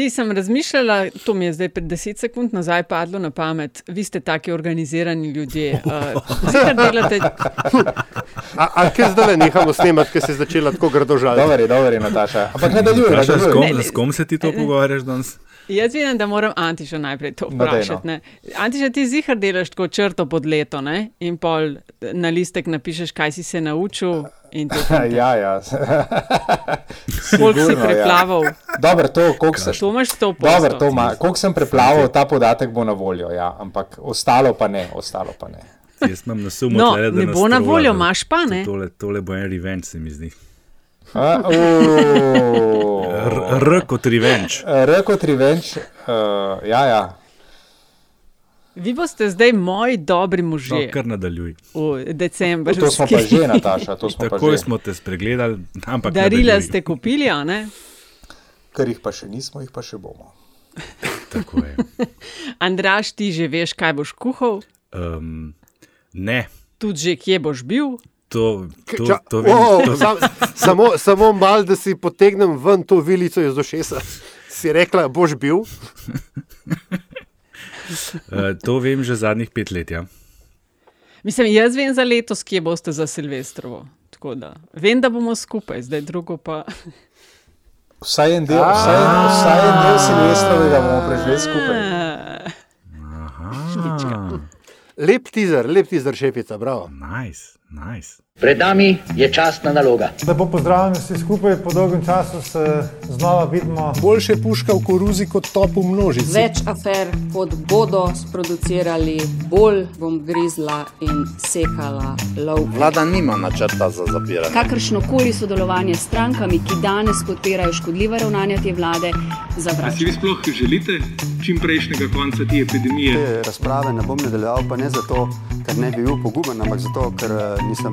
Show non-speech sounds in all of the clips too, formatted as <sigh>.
Ti sem razmišljala, to mi je zdaj pred deset sekund nazaj padlo na pamet. Vi ste taki organizirani ljudje. <laughs> Uh, delate... Ampak kje zdaj nehamo snemati, ker se je začela tako grdo žaliti? Dobro, dobro, Nataša. Ampak ne Vprašaj, ne s kom, s kom se ti to pogovarjaš danes? Jaz vidim, da moram Antiša najprej to No, no. vprašati. ne. Antiša, ti zihar delaš tako črto pod leto ne? in pol na listek napišeš, kaj si se naučil. <laughs> Ja, ja. <laughs> Koliko si ja. preplaval? Dobro, to, koliko se. To imaš sto Dobro, to ima. Koliko sem preplaval, ta podatek bo na voljo, ja. ampak ostalo pa ne, ostalo pa ne. Jaz imam na sumu, No, tlele, da ne bo na voljo, imaš pa, ne? Tole, tole bo en revenge, se mi zdi. A, uuu. R, R kot revenge. R kot revenge, uh, ja, ja. Vi boste zdaj moji dobri No, možje kar nadaljuj. v decembru. To smo pa že, <laughs> Nataša, to smo pa Takoj že. smo te spregledali, ampak Darila nadaljuj. ste kupili, a ne? Ker jih pa še nismo, jih pa še bomo. <laughs> Tako je. Andraš, ti že veš, kaj boš kuhal, Um, ne, tudi že kje boš bil. To, to, Ča, to vem. wow, to, sam, samo samo malo, da si potegnem ven to vilico iz ošesa. Si rekla, boš bil? uh, <laughs> to vem že zadnjih pet let. Ja. Mislim, jaz vem za letos, kje boste za Silvestrovo. Tako da vem, da bomo skupaj, zdaj drugo pa. Vsaj en del, vsaj en, vsaj en del Silvestrovega bomo preživeli skupaj. Aha, Lep teaser, lep teaser, šefica, bravo. nice, nice. Pred nami je častna naloga. Lepo pozdravljeni vsi skupaj, po dolgem času se znova vidimo. Boljše puška v koruzi kot top v množici. Več afer, kot bodo sproducirali, bolj bom grizla in sekala lov. Vlada nima načrta za zapiranje. Kakršno koli sodelovanje s strankami, ki danes podpirajo škodljiva ravnanja te vlade, A si vi sploh želite čim prejšnjega konca te epidemije? Te razprave ne bom nadaljeval, pa ne zato, ker ne bi bil poguben, ampak zato, ker eh, nisem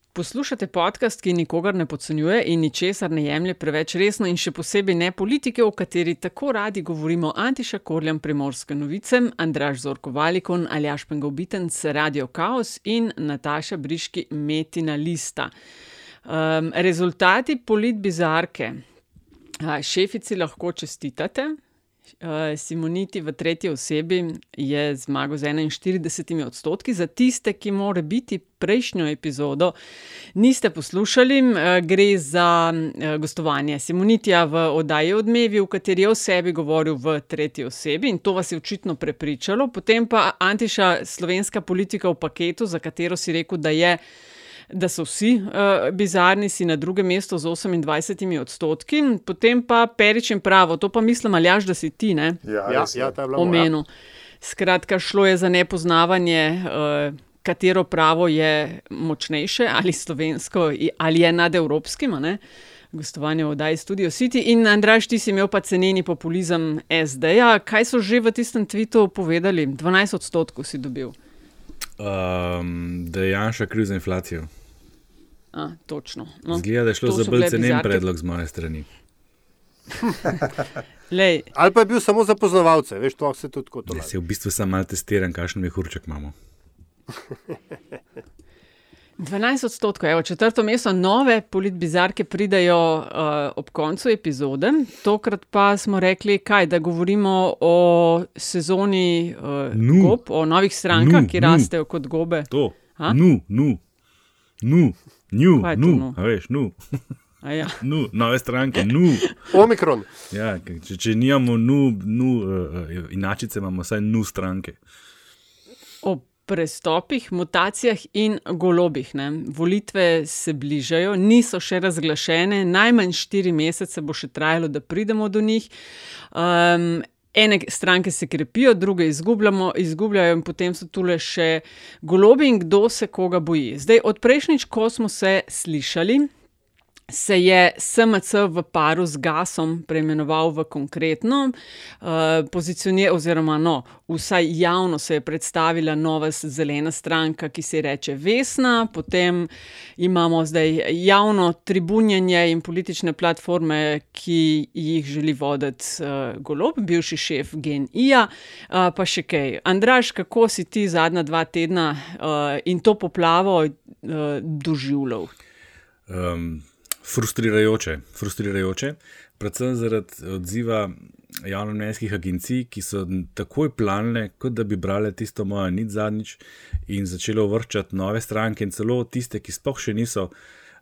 Poslušate podcast, ki nikogar ne podcenjuje in ničesar ne jemlje preveč resno, in še posebej ne politike, o kateri tako radi govorimo Antiša Korjam, Primorske novice, Andraš Zorko Valikon, Aljaš Pengovitenc, Radio Chaos in Nataša Briški, Metina Lista. Um, rezultati politbizarke. Šefici lahko čestitate. Uh, Simoniti v tretji osebi je zmagal z 41 odstotki. Za tiste, ki more biti prejšnjo epizodo niste poslušali, uh, gre za uh, gostovanje Simonitija v oddaji Odmevi, v kateri je o sebi govoril v tretji osebi in to vas je očitno prepričalo. Potem pa Antiša slovenska politika v paketu, za katero si rekel, da je da so vsi uh, bizarni, si na drugem mestu z 28 odstotki, potem pa Perič in pravo, to pa mislim, aljaš, da si ti, ne? Ja, ja, ja ta je bila moja. Omenil. Skratka, šlo je za nepoznavanje, uh, katero pravo je močnejše, ali slovensko, ali je nad evropskim. a ne. Gostovanje v oddaji Studio City in Andraš, ti si imel pa ceneni populizem SD-ja. Kaj so že v tistem tvitu povedali? 12 odstotkov si dobil. Um, da je Janša kriv za inflacijo. A, točno. No, Zgleda, da je šlo za bolj cenen bizarke. predlog z moje strani. <laughs> Lej, Ali pa je bil samo za poznavalce, veš, to se tudi tako to. Jaz se v bistvu sam malo testiram, kakšen mehurček imamo. <laughs> 12 odstotkov, evo, četrto mesto, nove politbizarke pridajo uh, ob koncu epizode. Tokrat pa smo rekli, kaj, da govorimo o sezoni uh, Nu. gob, o novih strankah, Nu, ki nu. rastejo kot gobe. To, nu, nu, nu, to nu, nu? a veš, nu, A Ja. nu, nove stranke, nu. Omikron. Ja, če, če nimamo nu, nu uh, inačice, imamo vsaj nu stranke. O prestopih, mutacijah in golobih. Ne. Volitve se bližajo, niso še razglašene, najmanj štiri mesece bo še trajalo, da pridemo do njih. Um, Ene stranke se krepijo, druge izgubljamo, izgubljajo, in potem so tu še golobi in kdo se koga boji. Zdaj, od prejšnjič, ko smo se slišali, se je SMC v paru z Gasom preimenoval v konkretno, uh, pozicioniranje, oziroma no, vsaj javno se je predstavila nova zelena stranka, ki se reče Vesna, potem imamo zdaj javno tribunjenje in politične platforme, ki jih želi voditi uh, Golob, bivši šef GNI-ja, uh, pa še kaj. Andraš, kako si ti zadnja dva tedna uh, in to poplavo uh, doživljal? Um, frustrirajoče, frustrirajoče, predvsem zaradi odziva javnomnenjskih agencij, ki so takoj planile, kot da bi brale tisto mojo nič zadnjič in začele vrčati nove stranke in celo tiste, ki sploh še niso.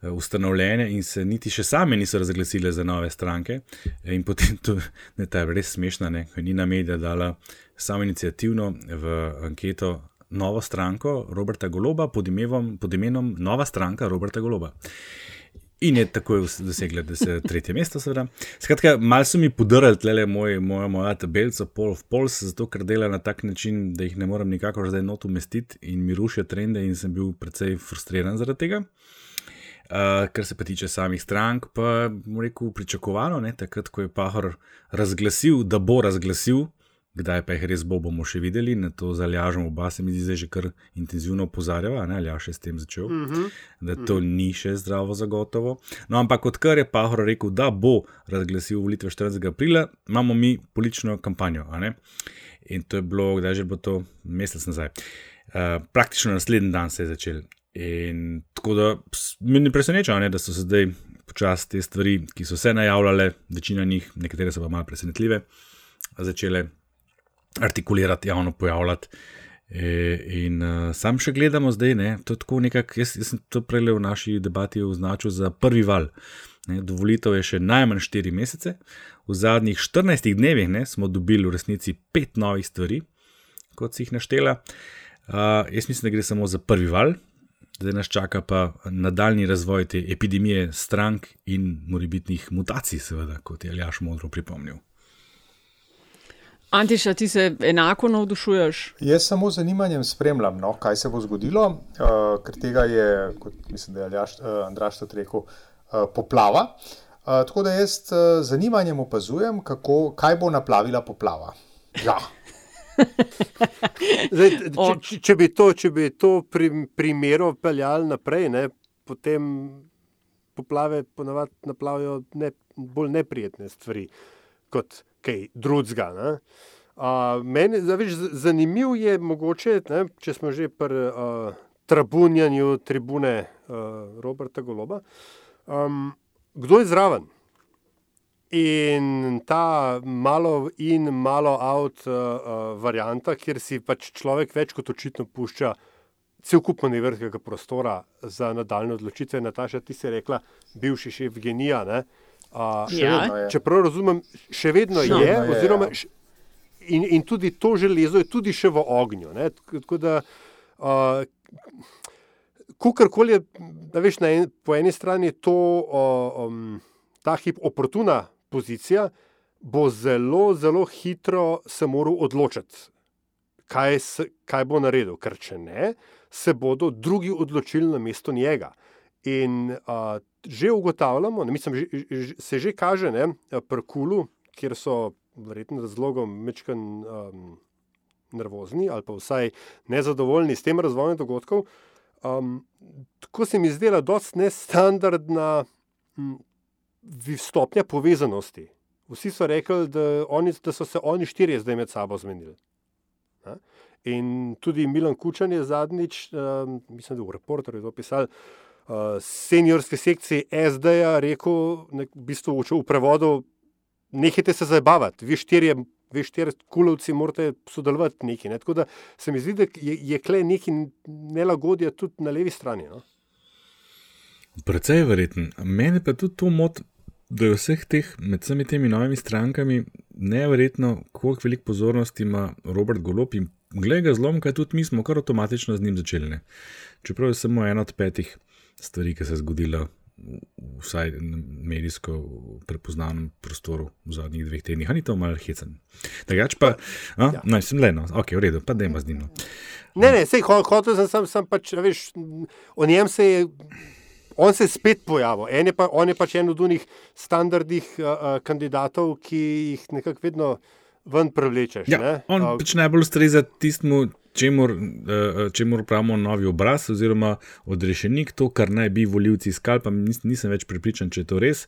eh, Ustanovljene in se niti še same niso razglasile za nove stranke, in potem to <laughs> je ta res smešna, ne, ko je Nina Medija dala samo inicijativno v anketo novo stranko Roberta Goloba pod, imevom, pod imenom Nova stranka Roberta Goloba. In je takoj dosegla, da se tretje mesto, seveda. Skratka, malo so mi podarili tle moj, moja, moja tabelica Pol of Pols, zato ker dela na tak način, da jih ne morem nikakor zdaj not umestiti in mi rušijo trende, in sem bil precej frustriran zaradi tega. Uh, kar se pa tiče samih strank, pa bom rekel, pričakovano, ne, takrat, ko je Pahor razglasil, da bo razglasil, kdaj pa jih res bo, bomo še videli, na to zalažemo oba, se mi zdi, že kar intenzivno opozarjava, ali ja še s tem začel, mm -hmm. da to mm -hmm. ni še zdravo zagotovo. No, ampak odkar je Pahor rekel, da bo razglasil volitve 40. aprila, imamo mi politično kampanjo. In to je bilo, kdaj že bo to, mesec nazaj. Uh, praktično naslednji dan se je začel. In tako da me ne preseneča, ne, da so se zdaj počasi te stvari, ki so se najavljale, večina njih, nekatere so pa malo presenetljive, začele artikulirati, javno pojavljati. E, in uh, sam še gledamo zdaj, ne, to je tako nekako, jaz, jaz sem to prej v naši debati označil za prvi val. Ne, dovolitev je še najmanj 4 mesece, v zadnjih 14 dnevih ne, smo dobili v resnici pet novih stvari, kot si jih naštela. Uh, jaz mislim, da gre samo za prvi val, zdaj nas čaka pa nadaljni razvoj te epidemije strank in morebitnih mutacij, seveda, kot je Aljaš modro pripomnil. Antiša, ti se enako navdušuješ? Jaz samo z zanimanjem spremljam, no, kaj se bo zgodilo, uh, ker tega je, kot mislim, da je Aljaš, uh, Andraš tudi rekel, uh, poplava. Uh, tako da jaz z uh, zanimanjem opazujem, kako, kaj bo naplavila poplava. Ja. <laughs> Zdaj, če, če, bi to, če bi to pri, primeru peljali naprej, ne, potem poplave ponavadi naplavijo ne, bolj neprijetne stvari kot kaj drugega. Uh, meni je zanimivo, je mogoče, ne, če smo že pri uh, tribunjanju tribune uh, Roberta Goloba, um, kdo je zraven. In ta malo in malo out uh, uh, varianta, kjer si pač človek več kot očitno pušča cel kup manevrskega prostora za nadaljne odločitve. Nataša, ti si rekla, bivši šef genija. Ne? Uh, Ja. vedno, če prav razumem, še vedno Še je. vedno je, oziroma, ja. š- in, in tudi to železo je tudi še v ognju. ne. Tako da, uh, kakorkoli je, da veš, na en, po eni strani je to uh, um, ta hip oportuna pozicija, bo zelo, zelo hitro se moral odločiti, kaj, se, kaj bo naredil, ker če ne, se bodo drugi odločili na mesto njega. In uh, že ugotavljamo, ne, mislim, že, že, se že kaže ne, pri Kulu, kjer so verjetno razlogom mečken um, nervozni ali pa vsaj nezadovoljni s tem razvojem dogodkov. Um, tako se mi zdela dosti nestandardna m, stopnja povezanosti. Vsi so rekli, da, oni, da so se oni štirje zdaj med sabo zmenili. Ne? In tudi Milan Kučan je zadnjič, um, mislim, da v reporterju to pisal, uh, seniorske sekcije SD-ja rekel, ne, v bistvu v, v prevodu, nehajte se zabavati, vi štirje, vi štirje kulovci morate sodelovati neki. Ne? Tako da se mi zdi, da je, je kle neki nelagodje tudi na levi strani. No? Predvsej verjeten. Mene pa tudi to moti, da je vseh teh, med vsemi temi novimi strankami, neverjetno, koliko veliko pozornosti ima Robert Golop in glede ga zlomka, tudi mi smo kar avtomatično z njim začeli. Ne. Čeprav je samo ena od petih stvari, ki se je zgodila, vsaj na medijsko prepoznanem prostoru v zadnjih dveh tednih, ali to malo hecen. Drugač pa, a, ja. naj sem le, no, ok, v redu, pa dajmo z njim. No. Ne, ne, sej ho- hotel sem, sem, sem pač, veš, o njem se je on se je spet pojavil. En je pa, on je pač en od unih standardnih uh, uh, kandidatov, ki jih nekako vedno ven prevlečeš. Ja, ne? on Uh, pač najbolj ustreza tistemu, čemur, eh, čemur pravimo novi obraz, oziroma odrešenik, to, kar naj bi volivci iskali, pa nis, nisem več pripričan, če je to res.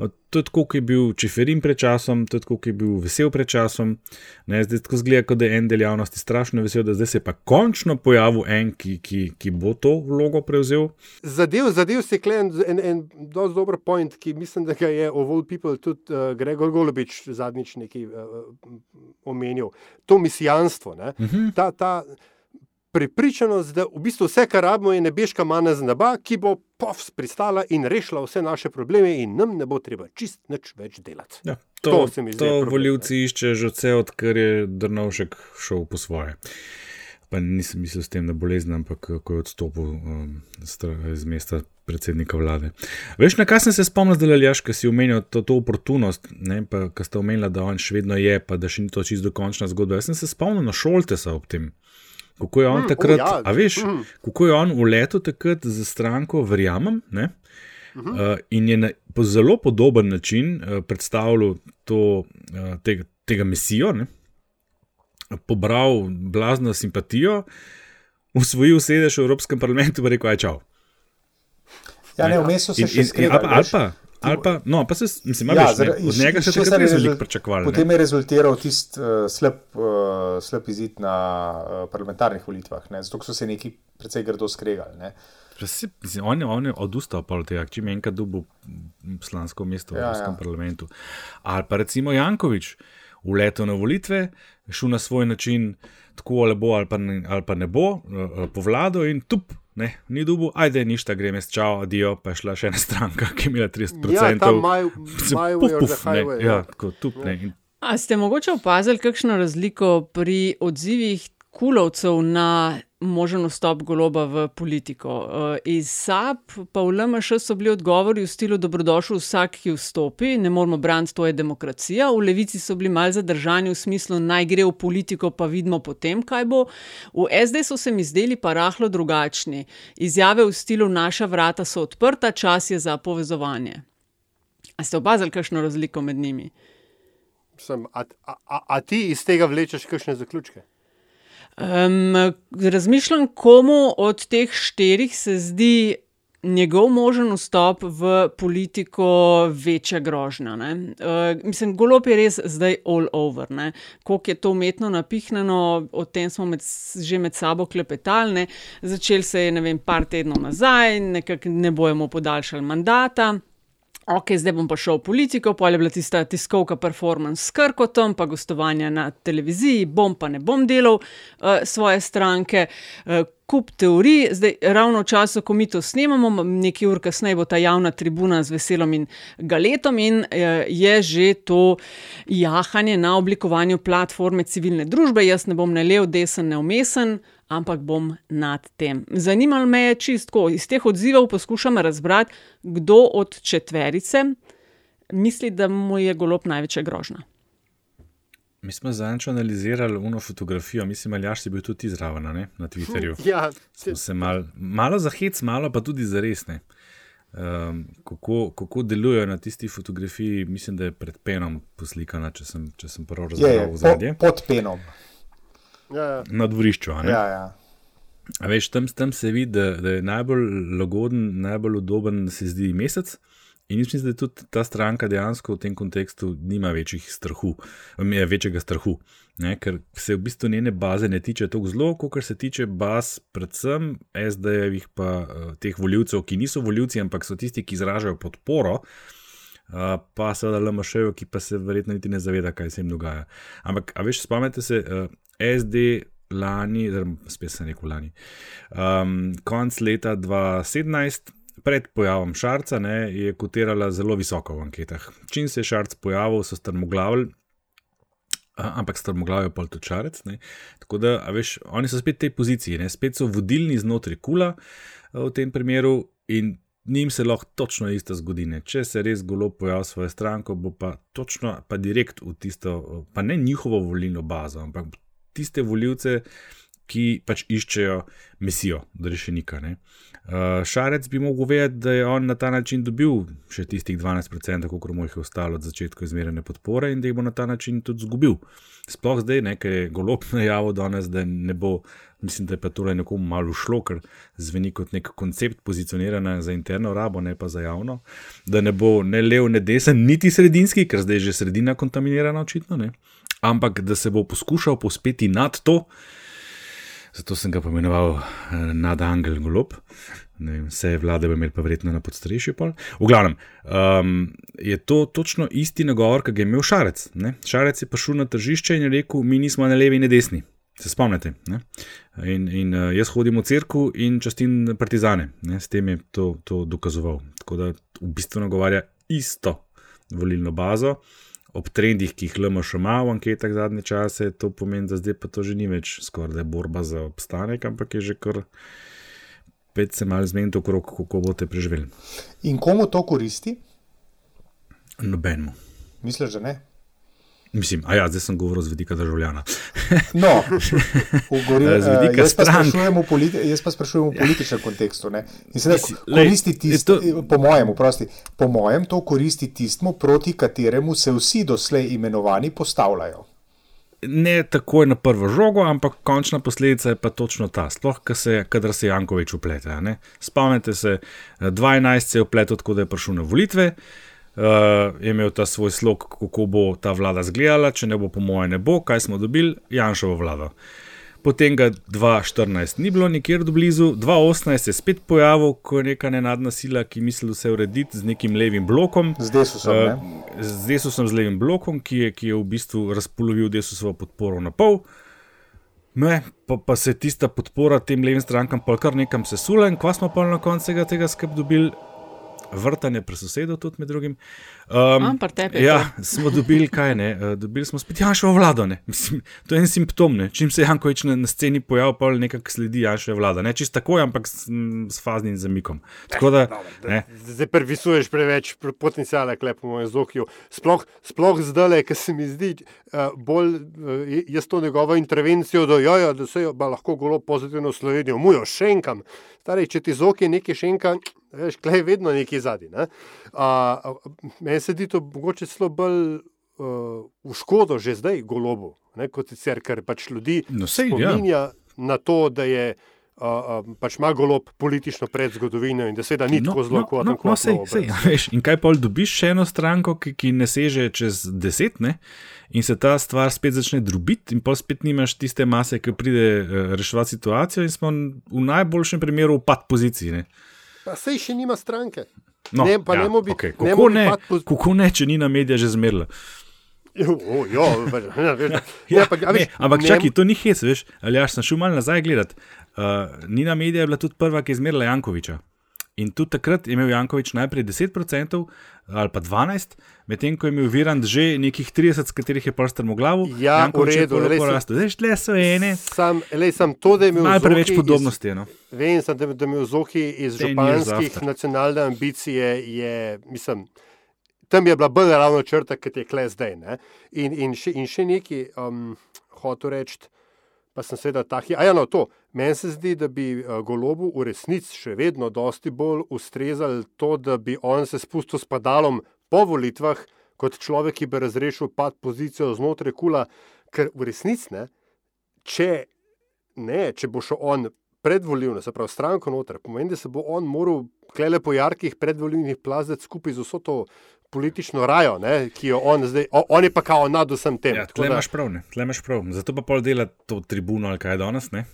Eh, To je tako, kot je bil Čeferin pred časom, to je tako, kot je bil vesel pred časom. Ne, zdaj tako zgleda, kot da je en del javnosti strašno vesel, da zdaj se je pa končno pojavil en, ki, ki, ki bo to vlogo prevzel. Zadev, zadev se je en, en, en dosti dober point, ki mislim, da ga je of all people tudi uh, Gregor Golobič zadnjič nekaj uh, omenil. To misijanstvo. Uh Mhm. -huh. ta, ta prepričanost, da v bistvu vse, kar rabimo, je nebeška mana z neba, ki bo povs pristala in rešila vse naše probleme, in nam ne bo treba čist nič več delati. Ja, to to, se mi zdi to problem, voljivci iščejo že vse, odkar je Drnovšek šel po svoje. Pa nisem mislil s tem, da bolezen, ampak ko je odstopil um, iz mesta predsednika vlade. Veš, na kaj sem se spomnil, da je Ljaš, ki si omenil to, to oportunost, ne, pa ki ste omenili, da on še vedno je, pa da še ni to čisto dokončna zgodba. Jaz sem se spomnil na Šoltesa ob tem. Kako je on Mm, takrat, o ja, a veš, mm. kako je on v letu takrat za stranko, verjamem, ne? Mhm. Uh, in je na po zelo podoben način uh, predstavljal to, uh, tega, tega misijo, ne? pobral blazno simpatijo, usvojil sedež v Evropskem parlamentu in rekel: Aj, čau. Ja, ne, vmes so se In- še skregali, ali pa- ali pa- no, pa se, mislim, Ja, veš, ne, zaradi- od iz- njega iz še je res veliko pričakovali. ne. Potem je rezultiral tisti uh, slab, uh, slab izid na uh, parlamentarnih volitvah, ne? zato so se neki precej grdo skregali. Ne? Pa si- mislim, On je, on je odustal od tega, če je enkrat dobil poslansko mesto v Ja, Evropskem ja. parlamentu. Ali pa recimo Jankovič, v leto na volitve, šel na svoj način, tako ali bo, ali pa ne, ali pa ne bo, eh, po vlado in tup. Ne, ni dubu, ajde, ništa, grem jaz, čau, adijo, pa je šla še ena stranka, ki je imela 30%. Ja, ta my- Se my way puf, or puf, the ne, highway, Ja, ja. tako tup, ne. In A ste mogoče opazili kakšno razliko pri odzivih kulovcev na možen vstop goloba v politiko? Uh, iz SAP pa v LMŠ so bili odgovori v stilu dobrodošel vsak, ki vstopi, ne moramo braniti, to je demokracija. V levici so bili malce zadržani v smislu, naj gre v politiko, pa vidimo potem, kaj bo. V SD so se mi zdeli pa rahlo drugačni. Izjave v stilu naša vrata so odprta, čas je za povezovanje. A ste opazili kakšno razliko med njimi? Sem, a, a, a ti iz tega vlečeš kakšne zaključke? Um, razmišljam, komu od teh štirih se zdi njegov možen vstop v politiko večja grožnja. Uh, mislim, golob je res zdaj all over. ne. Koliko je to umetno napihnjeno, o tem smo med, že med sabo klepetali. Ne. Začel se je, ne vem, par tednov nazaj, nekako ne bomo podaljšali mandata. Ok, zdaj bom pa šel v politiko, pa je bila tista tiskovka performance s Krkotom, pa gostovanja na televiziji, bom pa ne bom delal uh, svoje stranke. Uh, kup teorij, zdaj ravno v času, ko mi to snemamo, nekaj ur kasneje bo ta javna tribuna z veselom in galetom in uh, je že to jahanje na oblikovanju platforme civilne družbe. Jaz ne bom ne lev, desen, ne umesen. Ampak bom nad tem. Zanimalo me je čisto, iz teh odzivov poskušam razbrati, kdo od četverice misli, da mu je golob največja grožnja. Mi smo zadnjič analizirali uno fotografijo, mislim, Aljaš si bil tudi zraven ne, na Twitterju. Ja, Smo se mal, malo za hec, malo pa tudi za resne. Um, kako, kako delujejo na tisti fotografiji, mislim, da je pred penom poslikana, če sem, če sem prav razumel v zadnje. po, pod penom. Ja, ja. Na dvorišču. Ja, ja. A veš, tam, tam se vidi, da, da je najbolj lagoden, najbolj udoben, se zdi mesec. In mislim, da tudi ta stranka dejansko v tem kontekstu nima večjih strahu, je večjega strahu. Ne, ker se v bistvu njene baze ne tiče tako zelo, kot se tiče baz, predvsem SD-jevih, pa uh, teh voljivcev, ki niso voljivci, ampak so tisti, ki izražajo podporo, uh, pa seveda LMŠ-jev, ki pa se verjetno niti ne zaveda, kaj se jim dogaja. Ampak, a veš, spomnite se, uh, SD lani, oziroma spet sem rekel lani, um, konc leta 2017. Pred pojavom Šarca ne, je kotirala zelo visoko v anketah. Čim se je Šarc pojavil, so strmoglavili, ampak strmoglavijo pa tudi Šarec. Ne. Tako da, veš, oni so spet v tej poziciji, ne, spet so vodilni znotraj kula a, v tem primeru in njim se lahko točno isto zgodi. Ne. Če se res golo pojavi svojo stranko, bo pa točno, pa direkt v tisto, pa ne njihovo volilno bazo, ampak tiste voljivce, ki pač iščejo misijo, da rešenika. Ne. Uh, Šarec bi mogel vedeti, da je on na ta način dobil še tistih 12%, koliko mu jih je ostalo od začetka izmerene podpore in da jih bo na ta način tudi zgubil. Sploh zdaj, ne, ker je golob <laughs> najavil danes, da ne bo, mislim, da je pa torej nekomu malo šlo, ker zveni kot nek koncept pozicioniranja za interno rabo, ne pa za javno, da ne bo ne lev, ne desen, niti sredinski, ker zdaj je že sredina kontaminirana, očitno, ne, ampak da se bo poskušal pospeti nad to, zato sem ga pomenoval eh, nad Angel Golob. Vem, vse vlade bo imel pa verjetno na podstrešju. V glavnem, um, je to točno isti nagovor, ki ga je imel Šarec. Ne? Šarec je prišel na tržišče in je rekel: Mi nismo ne levi, ne desni. Se spomnite? Ne? In, in uh, jaz hodim v crkvu in častim partizane. Ne? S tem je to, to dokazoval. Tako da v bistvu nagovarja isto volilno bazo ob trendih, ki jih LMŠ ima v anketah zadnje čase, to pomeni, da zdaj pa to že ni več skoraj borba za obstanek, ampak je že kar pet se mal zmeniti okrog, kako boste preživeli. In komu to koristi? Nobenemu. Misliš, da ne? Mislim, a ja, zdaj sem govoril z vidika državljana. <laughs> no, govorim, z vidika uh, strank. Jaz pa sprašujem v ja. političnem kontekstu. Ne? In sedaj koristi tisto, to... po mojem, prosti, po mojem, to koristi tistmu, proti kateremu se vsi doslej imenovani postavljajo. Ne takoj na prvo žogo, ampak končna posledica je pa točno ta, sploh, kadar se Jankovič uplete. Spomnite se, 12 se je upletel, tako da je prišel na volitve uh, je imel ta svoj slog, kako bo ta vlada izgledala, če ne bo, po mojem, ne bo, kaj smo dobili, Janšovo vlado. Potem ga 2014 ni bilo nikjer blizu, 2018 se je spet pojavil, ko je neka nenadna sila, ki misli vse urediti z nekim levim blokom. Z desusom, uh, z desusom, z levim blokom, ki je, ki je v bistvu razpolovil desusovo podporo na pol. Ne, pa, pa se je tista podpora tem levim strankam pa kar nekam sesula in kva smo pa na koncu tega skrb dobili, vrtanje pri sosedu, tudi med drugim. Um, tepe, ja, <laughs> smo dobili kaj, ne? Uh, dobili smo spet Janšo vlado. <laughs> Mislim, to je en simptom, ne? čim se Jankovič na, na sceni pojavi, pa nekako sledi Janšo vlada. Ne čisto takoj, ampak s, s faznim zamikom. Da, da, zdaj previsuješ preveč potencijala, klepo moje zokju. Sploh, sploh zdaj, ker se mi zdi uh, bolj, uh, jaz to njegovo intervencijo, da, jojo, da se jo lahko golo pozitivno v Slovenijo, mujo še enkam. Stari, če ti zoki nekaj še enkam, veš, klej vedno nekaj zadnji. Ne? Uh, meni se zdi to mogoče celo bolj uh, v škodo že zdaj, golobu, ne, kot sicer, ker pač ljudi no, sej, spominja ja. na to, da je. Uh, uh, pač ima golob politično predzgodovino in da se da ni no, tako zelo kot no, no, no, sej, sej, veš, In kaj pa dobiš še eno stranko, ki, ki ne seže čez deset, ne? in se ta stvar spet začne drubiti, in pa spet nimaš tiste mase, ki pride uh, reševati situacijo, in smo v najboljšem primeru v pad poziciji. Ne? Pa sej še nima stranke. No, ne, pa ja, ne mobi, okay. kako, ne, po... kako ne, če ni na medije že zmerla. Ampak čakaj, to ni hec, veš, ali jaz sem šel malo nazaj gledati. Uh, Nina Medija je bila tudi prva, ki je zmerla Jankoviča. In tudi takrat je imel Jankovič najprej 10% ali pa 12%, medtem ko je imel Virand že nekih 30%, s katerih je prst v glavu. Ja, Jankovič v redu, je rasto. Zdaj, tle so ene. Sam, lej, sam to, da je imel najprej več podobnosti. Iz, no. Vem, sem, da je imel Zohi iz županskih nacionalne ambicije, je, mislim. Tam je bila bolj ravno črta, kot je kle zdaj. In, in, še, in še nekaj um, hotel reči pa sem seveda ta hit. Ja, no, to. Meni se zdi, da bi uh, golobu v resnici še vedno dosti bolj ustrezalo to, da bi on se spustil s padalom po volitvah, kot človek, ki bi razrešil pad pozicijo znotraj kula, ker v resnici ne, če, ne, če bo šel on predvoljivno, se pravi stranko noter, pomeni, da se bo on moral klele po jarkih predvoljivnih plazati skupaj z vso to politično rajo, ne, ki jo on zdaj, o, on je pa kao nad vsem tem. Ja, tle imaš prav, prav, zato pa pol dela to tribuno ali kaj danes. Ne?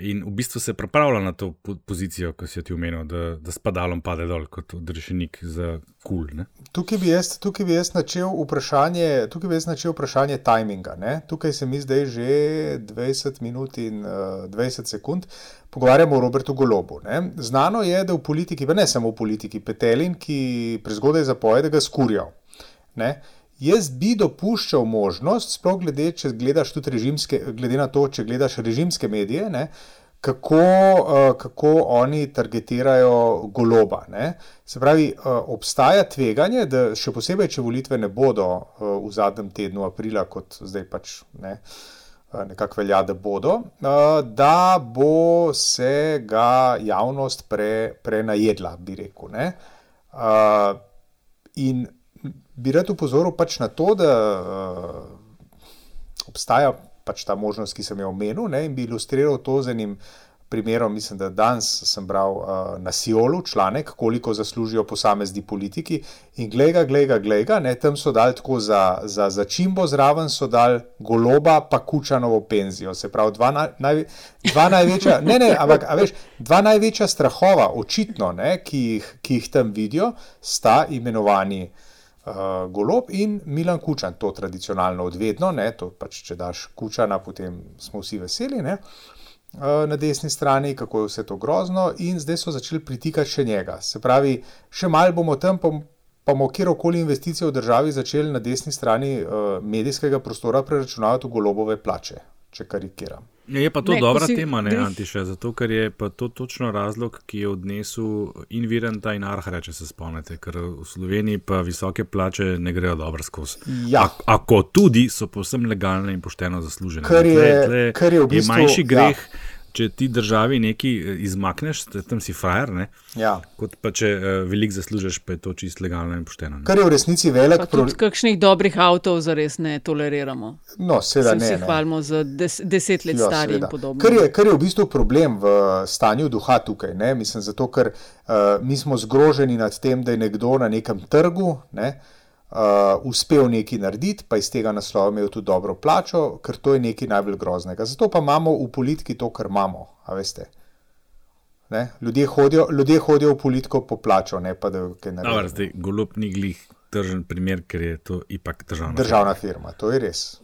In v bistvu se pripravlja na to pozicijo, ki si ti omenil, da, da spadalom pade dol kot odrešenik za kul. Cool, tukaj, tukaj bi jaz načel vprašanje, tukaj bi jaz načel vprašanje tajminga. Ne? Tukaj se mi zdaj že 20 minut in uh, eh, 20 sekund pogovarjamo o Robertu Golobu. Ne? Znano je, da v politiki, pa ne samo v politiki, Petelin, ki prezgodaj zapoje, da ga skurijo. Jaz bi dopuščal možnost, sploh glede, če gledaš tudi režimske, glede na to, če gledaš režimske medije, ne, kako, uh, kako oni targetirajo goloba. Ne. Se pravi, uh, obstaja tveganje, da še posebej, če volitve ne bodo uh, v zadnjem tednu aprila, kot zdaj pač ne. nekako velja, da bodo, da bo se ga javnost pre, prenajedla, bi rekel. Ne? In bi rad upozoril pač na to, da obstaja pač ta možnost, ki sem jo omenil, ne? in bi ilustriral to z enim primerom, mislim, da danes sem bral uh, na Siolu članek, koliko zaslužijo posamezni politiki. In gleda, gleda, ne, tam so dal tako za, za, za čimbo zraven, so dal goloba, pa kučanovo penzijo. Se pravi, dva, na, naj, dva največja, ne, ne, ampak veš, dva največja strahova, očitno, ne, ki, jih, ki jih tam vidijo, sta imenovani. Uh, golob in Milan Kučan, to tradicionalno odvedno, ne, to pač, če daš Kučana, potem smo vsi veseli. Ne. Eh, na desni strani, kako je vse to grozno, in zdaj so začeli pritikati še njega. Se pravi, še malo bomo tam, pa bomo kjerkoli investicije v državi začeli na desni strani uh, medijskega prostora preračunavati v golobove plače, če karikiram. Je pa to ne, dobra si, tema, ne Antiša, zato ker je pa to točno razlog, ki je odnesel in Virenta in Arha, če se spomnite, ker v Sloveniji pa visoke plače ne grejo dobro skozi. Ja. Ako tudi so povsem legalne in pošteno zaslužene. Kar je, tle, tle kar je, v bistvu, je manjši greh. Ja če ti državi nekaj eh, izmakneš, tam si frajer. Ja. Kot pa če uh, veliko zaslužiš, pa je to čist legalno in pošteno. Ne? Kar je v resnici velik problem. Kakšnih dobrih avtov za res ne toleriramo? No, seveda ne. Se hvalimo za des, deset let ja, stari in podobno. Kar je, kar je v bistvu problem v stanju duha tukaj. Ne? Mislim, zato, ker uh, mi smo zgroženi nad tem, da je nekdo na nekem trgu. Ne? Uh, uspel nekaj narediti, pa iz tega naslova imel tudi dobro plačo, ker to je nekaj najbolj groznega. Zato pa imamo v politiki to, kar imamo. Ljudje hodijo, ljudje hodijo v politiko po plačo, ne pa da je kaj naredijo. Zdaj, golob ni glih tržen primer, ker je to ipak državna, državna firma. firma. To je res.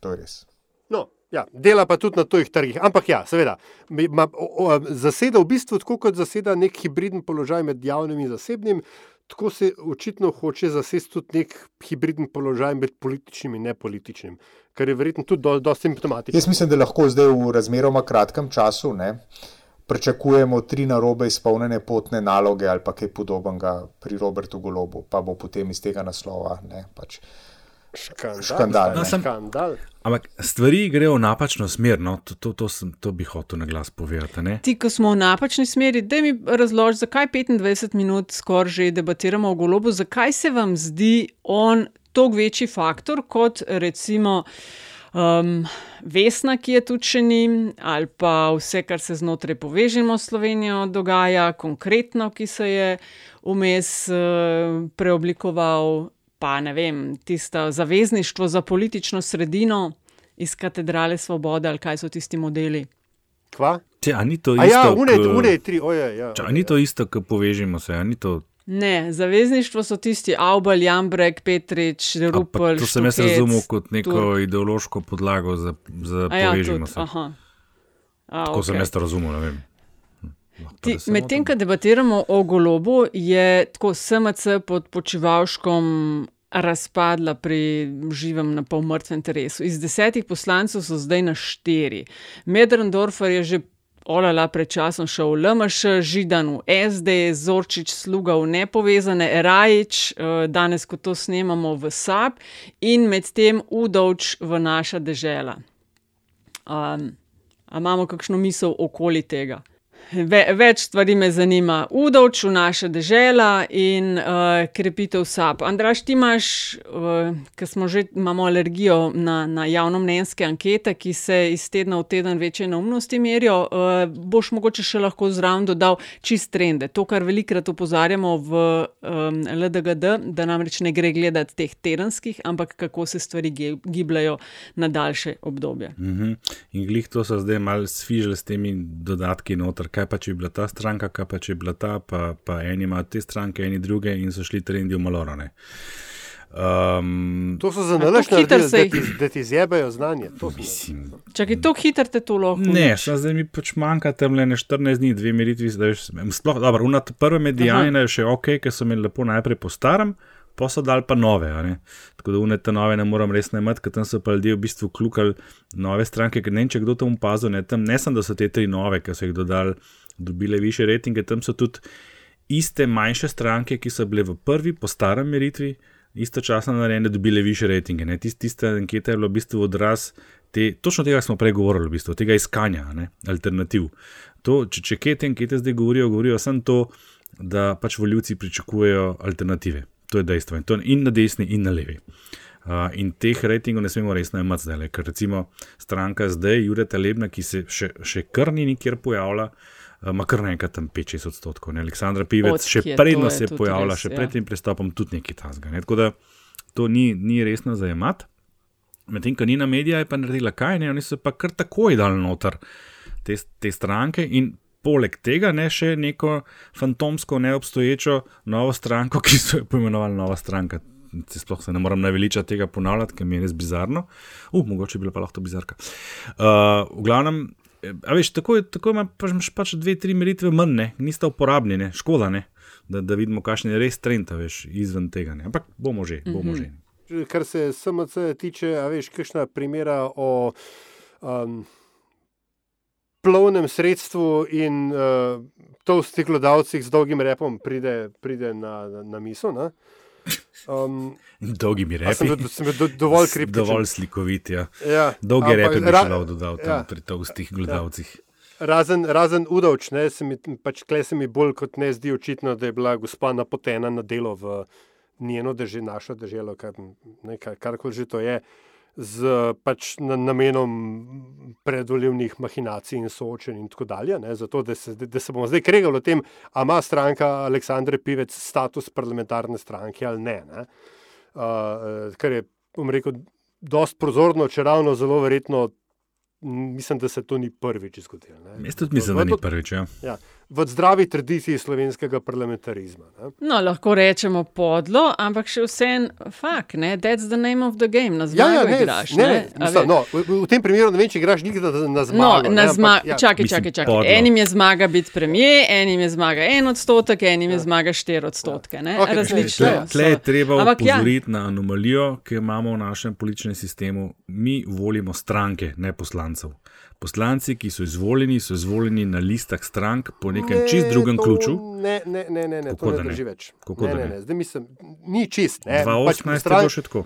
To je res. No. Ja, dela pa tudi na tujih trgih. Ampak, ja, seveda, ma, o, o, zaseda v bistvu tako, kot zaseda nek hibriden položaj med javnim in zasebnim tako se očitno hoče zasesti tudi nek hibriden položaj med političnim in nepolitičnim, kar je verjetno tudi dosti do simptomatično. Jaz mislim, da lahko zdaj v razmeroma kratkem času ne, pričakujemo tri narobe izpolnjene potne naloge ali pa kaj podobnega pri Robertu Golobu, pa bo potem iz tega naslova. Ne, pač, Škandal. Škandal, no, sem, škandal. Ampak stvari grejo v napačno smer, no? to, to, to, sem, to bi hotel na glas povedati. Ne? Ti, ko smo v napačni smeri, da mi razloži, zakaj 25 minut skoraj že debatiramo o golobu, zakaj se vam zdi on toliko večji faktor kot recimo. Um, Vesna, ki je tu še ni, ali pa vse, kar se znotraj povežemo s Slovenijo, dogaja, konkretno, ki se je vmes uh, preoblikoval, pa ne vem, tisto zavezništvo za politično sredino iz katedrale Svobode ali kaj so tisti modeli. Kva? Če, a ni to isto? Ja, une, une, tri, oje, ja. Če, a ni to isto, ko povežemo se? To... Ne, zavezništvo so tisti Avbal, Jambrek, Petrič, Rupel. To sem jaz razumel kot neko tur. ideološko podlago za, za ja, povežemo se. Aha. A, Tako okay. sem jaz razumel, ne vem. Medtem, ko debatiramo o golobu, je tako SMC pod počivalškom razpadla pri živem na pol mrtvem teresu. Iz desetih poslancev so zdaj na štiri. Medrendorfer je že olala pred časom šel v LMŠ, Židan v SD, Zorčič sluga v nepovezane, Rajič, eh, danes, ko to snemamo v SAP in medtem Udovč v naša dežela. Um, imamo kakšno misel okoli tega? Ve, več stvari me zanima. Udovč v naša dežela in uh, krepitev SAP. Andraš, ti imaš, uh, ker smo že imamo alergijo na, na javnomnenjske ankete, ki se iz tedna v teden večje neumnosti merijo, uh, boš mogoče še lahko zraven dodal čist trende. To, kar velikrat opozarjamo v um, LDGD, da namreč ne gre gledati teh tedenskih, ampak kako se stvari gibljajo na daljše obdobje. Mm -hmm. In glih to so zdaj malo svižili s temi dodatki noter kaj pa če bi bila ta stranka, kaj pa če bi bila ta, pa, pa eni imajo te stranke, eni druge in so šli trendi v malorane. Um, to so za nalaž, da, da ti zjebajo znanje. Če je to hitro, te to lahko. Ne, zdaj mi pač manjka tam le 14 dni, dve meritvi. Sploh, dobro, na prve medijane je še ok, ker so imeli lepo najprej po starem. Pa so dal pa nove, tako da unete nove ne moram res najmati, ker tam so pa ljudje v bistvu klukali nove stranke, ker ne vem, če kdo tam opazil, ne, tam ne sem, da so te tri nove, ki so jih dodali, dobile više rejtinge, tam so tudi iste manjše stranke, ki so bile v prvi, po starem meritvi, istočasno narejene, dobile više rejtinge. Tist, tista anketa je bila v bistvu odraz te, točno tega smo prej govorili, v bistvu, tega iskanja ne, alternativ. To, če, če kje te ankete zdaj govorijo, govorijo samo to, da pač voljivci pričakujejo alternative. To je dejstvo in, to in na desni, in na levi. Uh, in teh rejtingov ne smemo resno imeti zdaj, ker recimo stranka zdaj, Jureta Lebna, ki se še, še kar ni nikjer pojavila, uh, ima kar nekaj tam 5-6 odstotkov. Ne? Aleksandra Pivec Od, še predno se je pojavila, res, še pred ja. tem pristopom tudi nekaj tasga. Ne? Tako da to ni, ni resno zajemati. Medtem ko Nina Medija je pa naredila kaj, ne? oni so pa kar takoj dal noter te, te stranke in poleg tega ne še neko fantomsko, neobstoječo novo stranko, <laughs> ki so jo poimenovali Nova stranka. Sploh se ne morem naveličati tega ponavljati, ker mi je res bizarno. Uf, uh, mogoče bi bila pa lahko bizarka. Uh, v glavnem, a veš, tako, tako imaš pač, pač dve, tri meritve manj, ne? nista uporabni, ne? škoda, ne? Da, da vidimo, kakšen je res trend, veš, izven tega. Ne? Ampak bomo že, bomo mm -hmm. že kar se SMC tiče, a veš, kakšna primera o um, plovnem sredstvu in uh, to v stiklodavcih z dolgim repom pride, pride na, na, na misel. Um, <laughs> Dolgimi repi. Sem, sem do, dovolj kriptičen. Dovolj slikovit, ja. ja Dolge repe bi šlo dodal tam ja. pri tostih gledalcih. Ja. Razen, razen udovč, ne, se mi, pač kle se mi bolj kot ne zdi očitno, da je bila gospa napotena na delo v, njeno državo, našo državo, kar, karkoli že to je, z pač namenom predvoljivnih mahinacij in soočenj in tako dalje. Ne, zato, da se, da se bomo zdaj kregali o tem, ali ima stranka Aleksandre Pivec status parlamentarne stranke ali ne. ne. Uh, kar je, bom rekel, dosti prozorno, če ravno zelo verjetno mislim, da se to ni prvič zgodilo. Mislim, da ni prvič. Ja. Ja, v zdravi tradiciji slovenskega parlamentarizma. No, lahko rečemo podlo, ampak še vsem fakt, that's the name of the game. Na zmago ja, ja, ne, igraš. Ne, ne, ne, mislim, no, v, v tem primeru ne vem, če igraš nikdar na, na zmago. No, na zma ampak, ja. Čakaj, čakaj, čakaj. Enim je zmaga biti premijer, enim je zmaga en odstotek, enim je ja. zmaga štiri odstotke. Ja. Okay, Različno. Tle je treba upozoriti ja. na anomalijo, ki jo imamo v našem političnem sistemu. Mi volimo stranke, ne poslancev. Poslanci, ki so izvoljeni, so izvoljeni na listah strank po nekem ne, čist drugem to, ključu. Ne, ne, ne, ne, ne to ne drži več. Kako ne, ne, ne. Zdaj mislim, ni čist. 2018 pač stran, je še tako.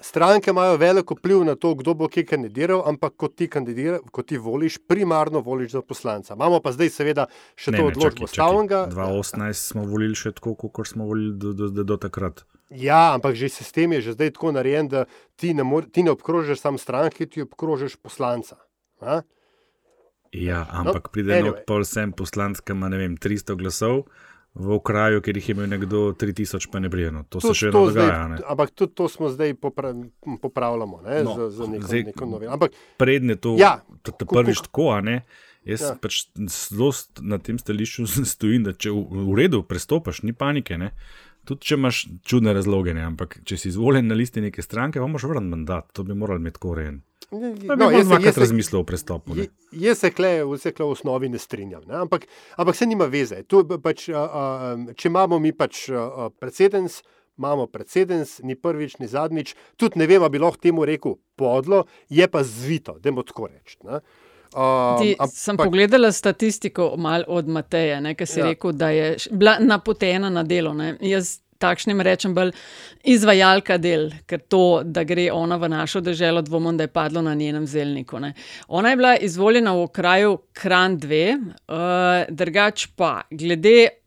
Stranke imajo veliko vpliv na to, kdo bo kje kandidiral, ampak ko ti, ko ti voliš, primarno voliš za poslanca. Imamo pa zdaj, seveda, še ne, to odločbo stavnega. 2018 smo volili še tako, kot smo volili do, do, do, do takrat. Ja, ampak že sistem je že zdaj tako narejen, da ti ne, ti ne obkrožiš samo stranke, ti obkrožiš poslanca. Ha? Ja, no, ampak no, pride anyway. pol sem poslanc, ki ima 300 glasov. V kraju, kjer jih je imel nekdo 3000, pa ne brijeno. To, to se še vedno dogaja. Zdaj, ampak tudi to smo zdaj popra popravljamo ne, no, z, z neko, zdaj, neko novino. Predne to, ja, prvič tako, a ne. Jaz ja. pač zelo na tem stališču <laughs> stojim, da če v, v redu prestopaš, ni panike. Ne. Tudi če imaš čudne razloge, ne. ampak če si izvoljen na listi neke stranke, pa moraš vrniti mandat. To bi morali imeti koren. No, jaz sem razmislil o prestopu. Ne? Jaz se kleje v vse v osnovi ne strinjam, ne? Ampak, ampak se nima veze. Pač, a, a, če imamo mi pač predsedens, imamo predsedens, ni prvič, ni zadnjič, tudi ne vem, bi lahko temu rekel podlo, je pa zvito, da mu tako rečem. Uh, sem pogledala statistiko od Mateja, ki si ja. rekel, da je bila napotena na delo. Ne? Jaz takšnim rečem, bolj izvajalka del, ker to, da gre ona v našo državo, dvomim, da je padlo na njenem zelniku. Ne. Ona je bila izvoljena v kraju Kran 2, uh, eh, drugač pa glede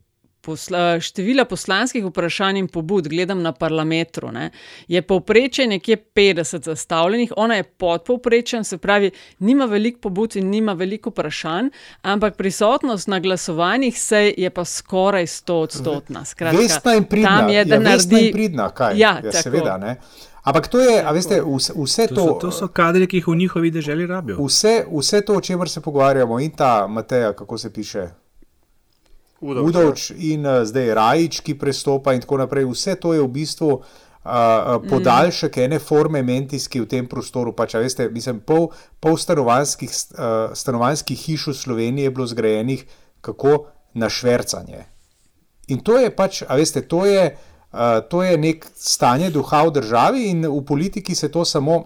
posla, števila poslanskih vprašanj in pobud, gledam na parlamentru, ne, je povprečje nekje 50 zastavljenih, ona je podpovprečen, se pravi, nima veliko pobud in nima veliko vprašanj, ampak prisotnost na glasovanjih se je pa skoraj 100 odstotna. Vesna in pridna, tam je, da ja, naredi pridna, kaj? Ja, ja seveda, ne. Ampak to je, a veste, vse, vse to. To so, to so kadri, ki jih v njihovi državi rabijo. Vse, vse to, o čemer se pogovarjamo, in ta Mateja, kako se piše, Udovč, Udovč in uh, zdaj Rajič, ki prestopa in tako naprej. Vse to je v bistvu uh, podaljšek mm. ene forme mentijske v tem prostoru. Pač, veste, mislim, pol, pol stanovanjskih, uh, stanovanjskih hiš v Sloveniji je bilo zgrajenih kako na švrcanje. In to je pač, a veste, to je, uh, to je nek stanje duha v državi in v politiki se to samo.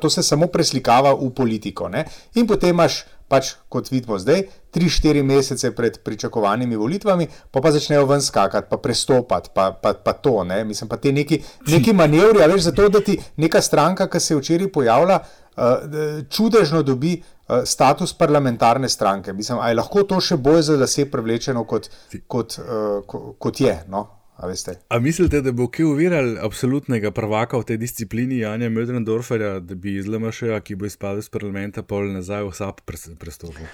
To se samo preslikava v politiko. Ne? In potem imaš pač kot vidimo zdaj, 3-4 mesece pred pričakovanimi volitvami, pa pa začnejo ven skakati, pa prestopati, pa, pa, pa to, ne? mislim, pa te neki, neki manevri, veš, zato da ti neka stranka, ki se je včeraj pojavila, uh, čudežno dobi uh, status parlamentarne stranke. Mislim, ali lahko to še bolj za lase privlečeno, kot, kot, uh, kot je. No? A, a mislite, da bo kje uviral absolutnega prvaka v tej disciplini Janja Mödrendorferja, da bi iz LMŠ, ki bo izpadel iz parlamenta, pol nazaj v SAP prestopil?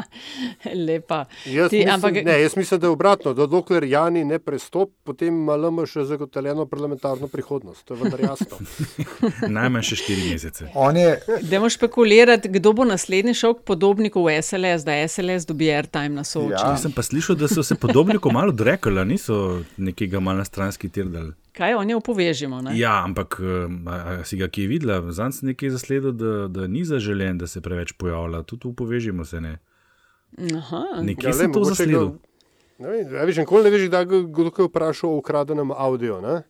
<laughs> Lepa. Jaz, Ti, mislim, ampak... ne, jaz mislim, da je obratno. Da dokler Jani ne prestop, potem ima LMŠ zagotovljeno parlamentarno prihodnost. To je vendar jasno. <laughs> Najmanj še štiri mesece. Je... Demo špekulirati, kdo bo naslednji šok podobnikov v SLS, da SLS dobi airtime na soočenju. Ja. Jaz sem pa slišal, da so se podobniki malo odrekli, niso nekega malce stranski tir. Kaj o njej upovežimo? Ja, ampak a, a si ga ki je videla, zanj sem nekaj zasledil, da, da ni zaželen, da se preveč pojavlja. Tudi upovežimo se ne. Nekje ja, sem to zasledil. Ne veš, nikoli ne veš, da kdo je vprašal o ukradenem audio. Ne?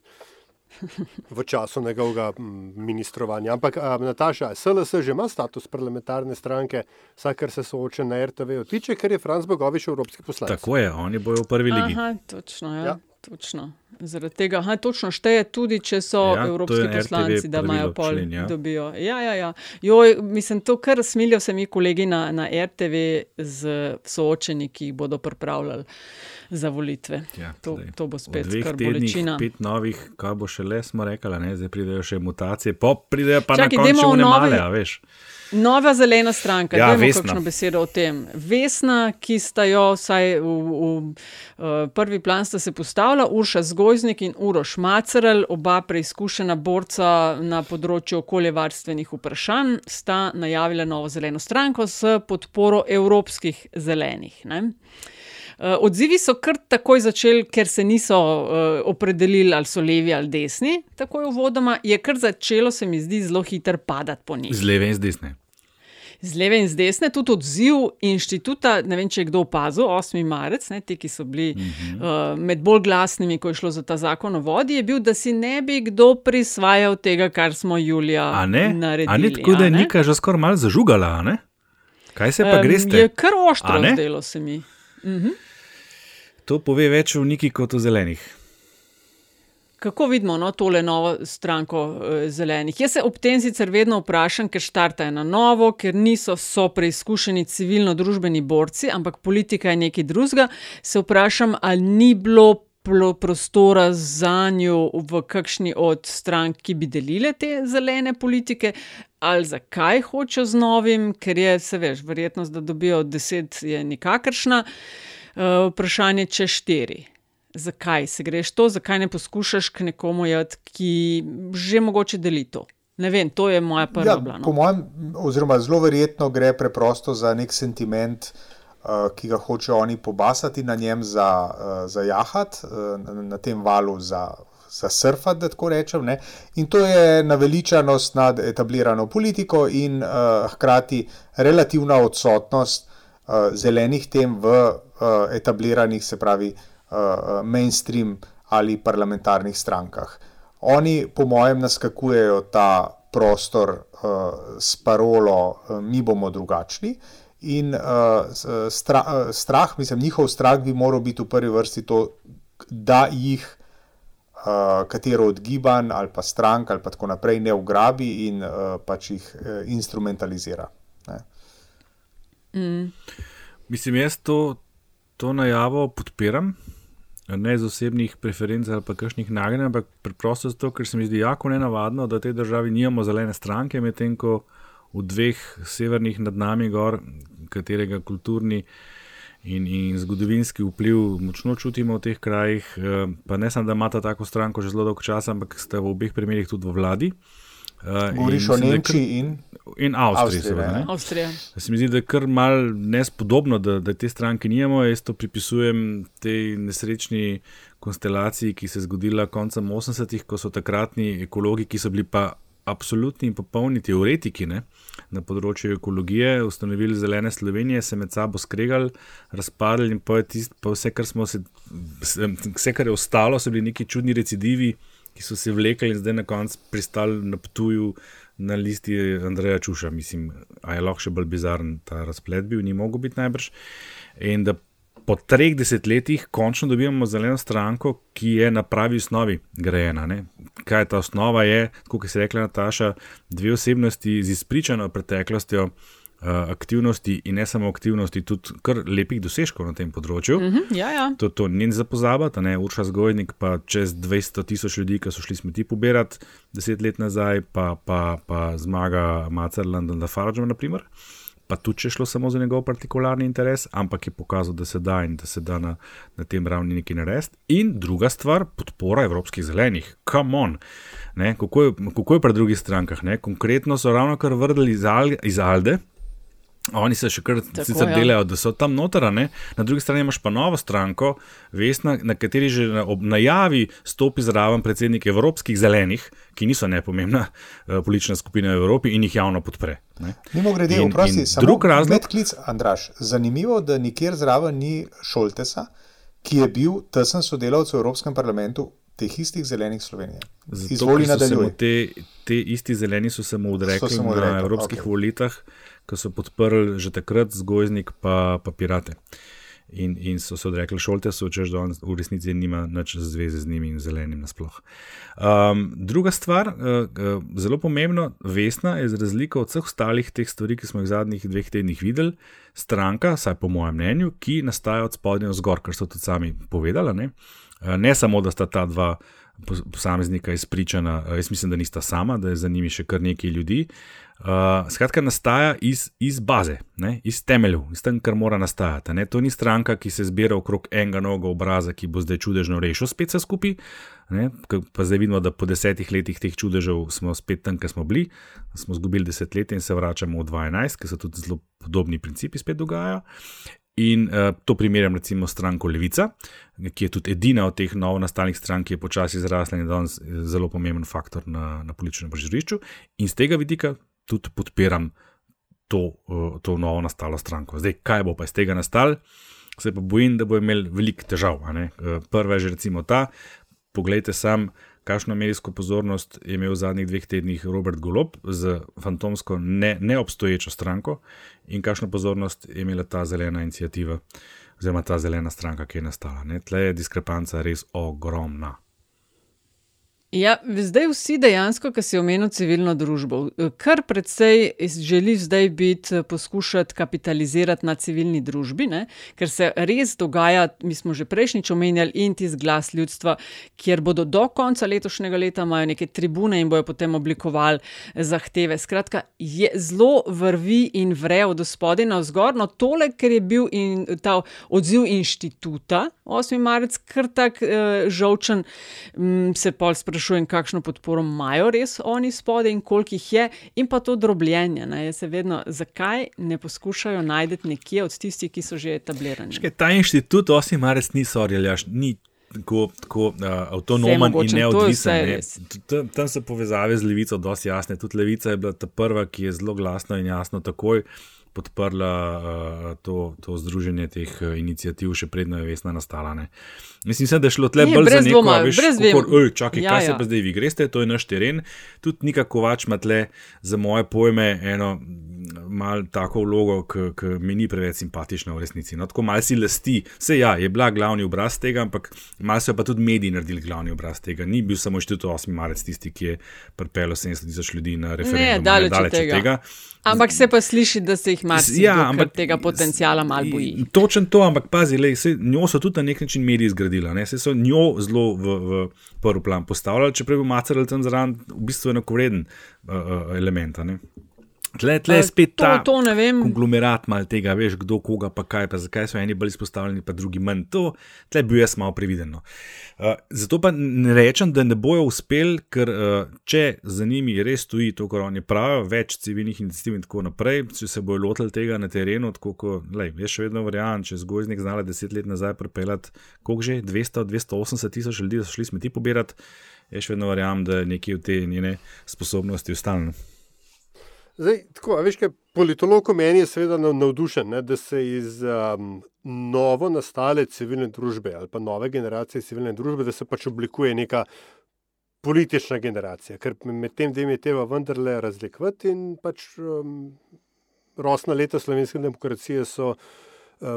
V času njegovega ministrovanja. Ampak, a, Nataša, SLS že ima status parlamentarne stranke, vsak, kar se sooča na RTV, tiče, ker je Franz Bogovič evropski poslanec. Tako je, oni bojo v prvi ligi. Aha, točno, ja. ja. Točno. Zaradi tega aha, točno šteje tudi, če so ja, evropski poslanci, da imajo pol, člen, ja. dobijo. Ja, ja, ja. Joj, mislim, to kar smilijo se mi kolegi na, na RTV z soočeni, ki jih bodo pripravljali za volitve. Ja, to, to bo spet kar bolečina. Pet novih, kaj bo še le, smo rekli, zdaj pridejo še mutacije, pa pridejo pa Čaki, na koncu ne male, a veš. Nova zelena stranka, ja, imamo kakšno besedo o tem. Vesna, ki sta jo vsaj v, v, prvi plan se postavila, Urša Zgojznik in Uroš Macerel, oba preizkušena borca na področju okoljevarstvenih vprašanj, sta najavila novo zeleno stranko s podporo evropskih zelenih. Ne? Eh, odzivi so kar takoj začeli, ker se niso uh, opredelili, ali so levi ali desni, tako je uvodoma, je kar začelo, se mi zdi, zelo hitro padati po njih. Z leve in z desne z leve in z desne, tudi odziv inštituta. Ne vem, če je kdo opazil, 8. marec, ne, ti, ki so bili uh -huh. uh, med bolj glasnimi, ko je šlo za ta zakon o vodi, je bil, da si ne bi kdo prisvajal tega, kar smo Julija naredili. Ali ni tako, da je nekaj že skoraj malo zažugala? Kaj se pa um, greste? Je kar ostro, zdelo se mi. Uh mhm. -huh. To pove več v neki kot v zelenih. Kako vidimo no, tole novo stranko e, zelenih? Jaz se ob tem sicer vedno vprašam, ker štartajo na novo, ker niso so preizkušeni civilno-družbeni borci, ampak politika je nekaj drugega. Se vprašam, ali ni bilo prostora za njo v kakšni od strank, ki bi delile te zelene politike, ali zakaj hočejo z novim, ker je, se veš, verjetnost, da dobijo deset, je nikakršna. Uh, vprašanje, če štiri zakaj se greš to, zakaj ne poskušaš k nekomu jeti, ki že mogoče deli to. Ne vem, to je moja prva ja, blana. Po mojem, oziroma zelo verjetno gre preprosto za nek sentiment, uh, ki ga hočejo oni pobasati na njem, za, uh, za jahat, uh, na, na tem valu za. Za surfati, da tako rečem. Ne? In to je naveličanost nad etablirano politiko, in uh, hkrati relativna odsotnost uh, zelenih tem v uh, etabliranih, se pravi, uh, uh, mainstream ali parlamentarnih strankah. Oni, po mojem, naskakujejo ta prostor uh, s parolo, uh, mi bomo drugačni. In uh, stra, uh, strah, mislim, njihov strah bi moral biti v prvi vrsti to, da jih uh, katero od gibanj ali pa strank ali pa tako naprej ne ugrabi in uh, pač jih uh, instrumentalizira. Mm. Mislim, jaz to, to najavo podpiram ne iz osebnih preferenc ali pa kakšnih nagrajen, ampak preprosto zato, ker se mi zdi jako nenavadno, da v tej državi nimamo zelene stranke, medtem ko v dveh severnih nad nami, gor, katerega kulturni in, in zgodovinski vpliv močno čutimo v teh krajih, eh, pa ne samo, da imata tako stranko že zelo dolgo časa, ampak ste v obeh primerih tudi v vladi. Uh, Govoriš o Nemčiji in, in Avstriji. Seveda, Avstrija. Se mi zdi, da je kar mal nespodobno, da, da te stranke nimamo. Jaz to pripisujem tej nesrečni konstelaciji, ki se je zgodila koncem 80-ih, ko so takratni ekologi, ki so bili pa absolutni in popolni teoretiki ne, na področju ekologije, ustanovili zelene Slovenije, se med sabo skregali, razpadli in pa, tist, pa vse, kar se, vse, kar je ostalo, so bili neki čudni recidivi ki so se vlekli in zdaj na koncu pristali na Ptuju na listi Andreja Čuša. Mislim, a je lahko še bolj bizaren ta razplet bil, ni mogel biti najbrž. In da po treh desetletjih končno dobivamo zeleno stranko, ki je na pravi osnovi grajena. Ne? Kaj je ta osnova? Je, kot je rekla Nataša, dve osebnosti z izpričano preteklostjo. Uh, aktivnosti in ne samo aktivnosti, tudi kar lepih dosežkov na tem področju. Mm -hmm, ja, ja. To, to ni za pozabiti, ne Urša Zgojnik, pa čez 200 tisoč ljudi, ki so šli smeti pobirati deset let nazaj, pa, pa, pa zmaga Macerland in Lafarge, naprimer. Pa tudi, če je šlo samo za njegov partikularni interes, ampak je pokazal, da se da in da se da na, na tem ravni nekaj narediti. In druga stvar, podpora evropskih zelenih, come on. Ne, kako, je, kako je pri drugih strankah? Ne? Konkretno so ravno kar vrnili iz, Al, iz Alde, Oni se še kar sicer ja. delajo, da so tam noter, ne? na drugi strani imaš pa novo stranko, Vesna, na kateri že na, ob najavi stopi zraven predsednik Evropskih zelenih, ki niso nepomembna uh, politična skupina v Evropi in jih javno podpre. Mimo grede, vprosti, samo drug razlog. Medklic, Andraš, zanimivo, da nikjer zraven ni Šoltesa, ki je bil tesen sodelavec v Evropskem parlamentu. Teh istih zelenih Slovenije. Izvoli nadaljuje. Te, te isti zeleni so se mu odrekli na evropskih okay. volitvah ki so podprli že takrat zgozdnik, pa, pa pirate. In, in so se odrekli šoltesu, čež da on v resnici nima nič zveze z njimi in zelenim nasploh. Um, druga stvar, uh, uh, zelo pomembna, vesna je za razliko od vseh ostalih teh stvari, ki smo jih v zadnjih dveh tednih videli, stranka, saj po mojem mnenju, ki nastaja od spodnja vzgor, kar so tudi sami povedali. Ne? Uh, ne samo, da sta ta dva posameznika izpričana, uh, jaz mislim, da nista sama, da je za njimi še kar nekaj ljudi. Uh, skratka, nastaja iz, iz baze, ne? iz temeljev, iz tem, kar mora nastajati. Ne? To ni stranka, ki se zbira okrog enega noga obraza, ki bo zdaj čudežno rešil spet vse skupaj. Pa zdaj vidimo, da po desetih letih teh čudežev smo spet tam, kjer smo bili, smo izgubili deset let in se vračamo v 12, ker se tudi zelo podobni principi spet dogajajo. In uh, to primerjam recimo s stranko Levica, ki je tudi edina od teh novo nastalih strank, ki je počasi zrasla in je danes zelo pomemben faktor na, na političnem prizorišču. In z tega vidika tudi podpiram to, uh, to novo nastalo stranko. Zdaj, kaj bo pa iz tega nastalo, se pa bojim, da bo imel veliko težav. Uh, prva je že recimo ta, poglejte sam. Kakšno medijsko pozornost je imel v zadnjih dveh tednih Robert Golop z fantomsko ne, neobstoječo stranko in kakšno pozornost je imela ta zelena inicijativa, oziroma ta zelena stranka, ki je nastala. Tle je diskrepanca res ogromna. Ja, zdaj vsi dejansko, ki si omenil civilno družbo, kar predvsej želi zdaj biti, poskušati kapitalizirati na civilni družbi, ne? ker se res dogaja, mi smo že prejšnjič omenjali, in ti zglas ljudstva, kjer bodo do konca letošnjega leta imajo neke tribune in bojo potem oblikovali zahteve. Skratka, je zelo vrvi in vre od spodaj na vzgor, no tole, ker je bil in ta odziv inštituta 8. marec, kar tak uh, žolčen, um, se pol sprašuje sprašujem, kakšno podporo imajo res oni spodaj in koliko jih je, in pa to drobljenje. Ne, se vedno, zakaj ne poskušajo najti nekje od tistih, ki so že etablirani. Škaj, ta inštitut, osim Marec, ni sorjeljaš, ni. Tako, tako uh, avtonomen in neodvisen. Ne. Tam so povezave z levico, dosti jasne. Tudi levica je bila ta prva, ki je zelo glasno in jasno takoj podprla uh, to, to združenje teh uh, inicijativ, še predno je vesna nastala. Ne. Mislim, da je šlo tle bolj za neko, dvoma, veš, kako, oj, čakaj, ja, kaj ja. se pa zdaj vi greste, to je naš teren. Tudi Nika Kovač ima tle za moje pojme eno mal tako vlogo, ki mi ni preveč simpatična v resnici. No, tako mal si lasti, vse ja, je bila glavni obraz tega, ampak mal so pa tudi mediji naredili glavni obraz tega. Ni bil samo inštitut 8. marec tisti, ki je pripeljal 70 tisoč ljudi na referendum. Ne, daleč, daleč od tega. tega. Ampak se pa sliši, da se jih marsikdo ja, ampak tega potencijala malo boji. Točen to, ampak pazi, lej, se, njo so tudi na nek način mediji zgradili, ne? se so njo zelo v, v prvi plan postavljali, čeprav bi macerali tam zraven, v bistvu enakovreden uh, uh, element. Tle, tle je spet to, ta to konglomerat mal tega, veš, kdo koga, pa kaj, pa zakaj so eni bolj izpostavljeni, pa drugi manj. To, tle bi bil jaz malo previden. Uh, zato pa ne rečem, da ne bojo uspeli, ker uh, če za njimi res stoji to, kar oni pravijo, več civilnih inicijativ in tako naprej, če se bojo lotili tega na terenu, tako kot, lej, jaz še vedno verjamem, če zgozdnik znala deset let nazaj pripeljati, koliko že, 200, 280 tisoč ljudi, so šli smeti pobirati, jaz še vedno verjamem, da nekje v te njene sposobnosti ustalijo. Zdaj, tako, veš, kaj, politolog meni je seveda navdušen, ne, da se iz um, novo nastale civilne družbe ali pa nove generacije civilne družbe, da se pač oblikuje neka politična generacija, ker med tem dvema je treba vendarle razlikovati in pač um, rosna leta slovenske demokracije so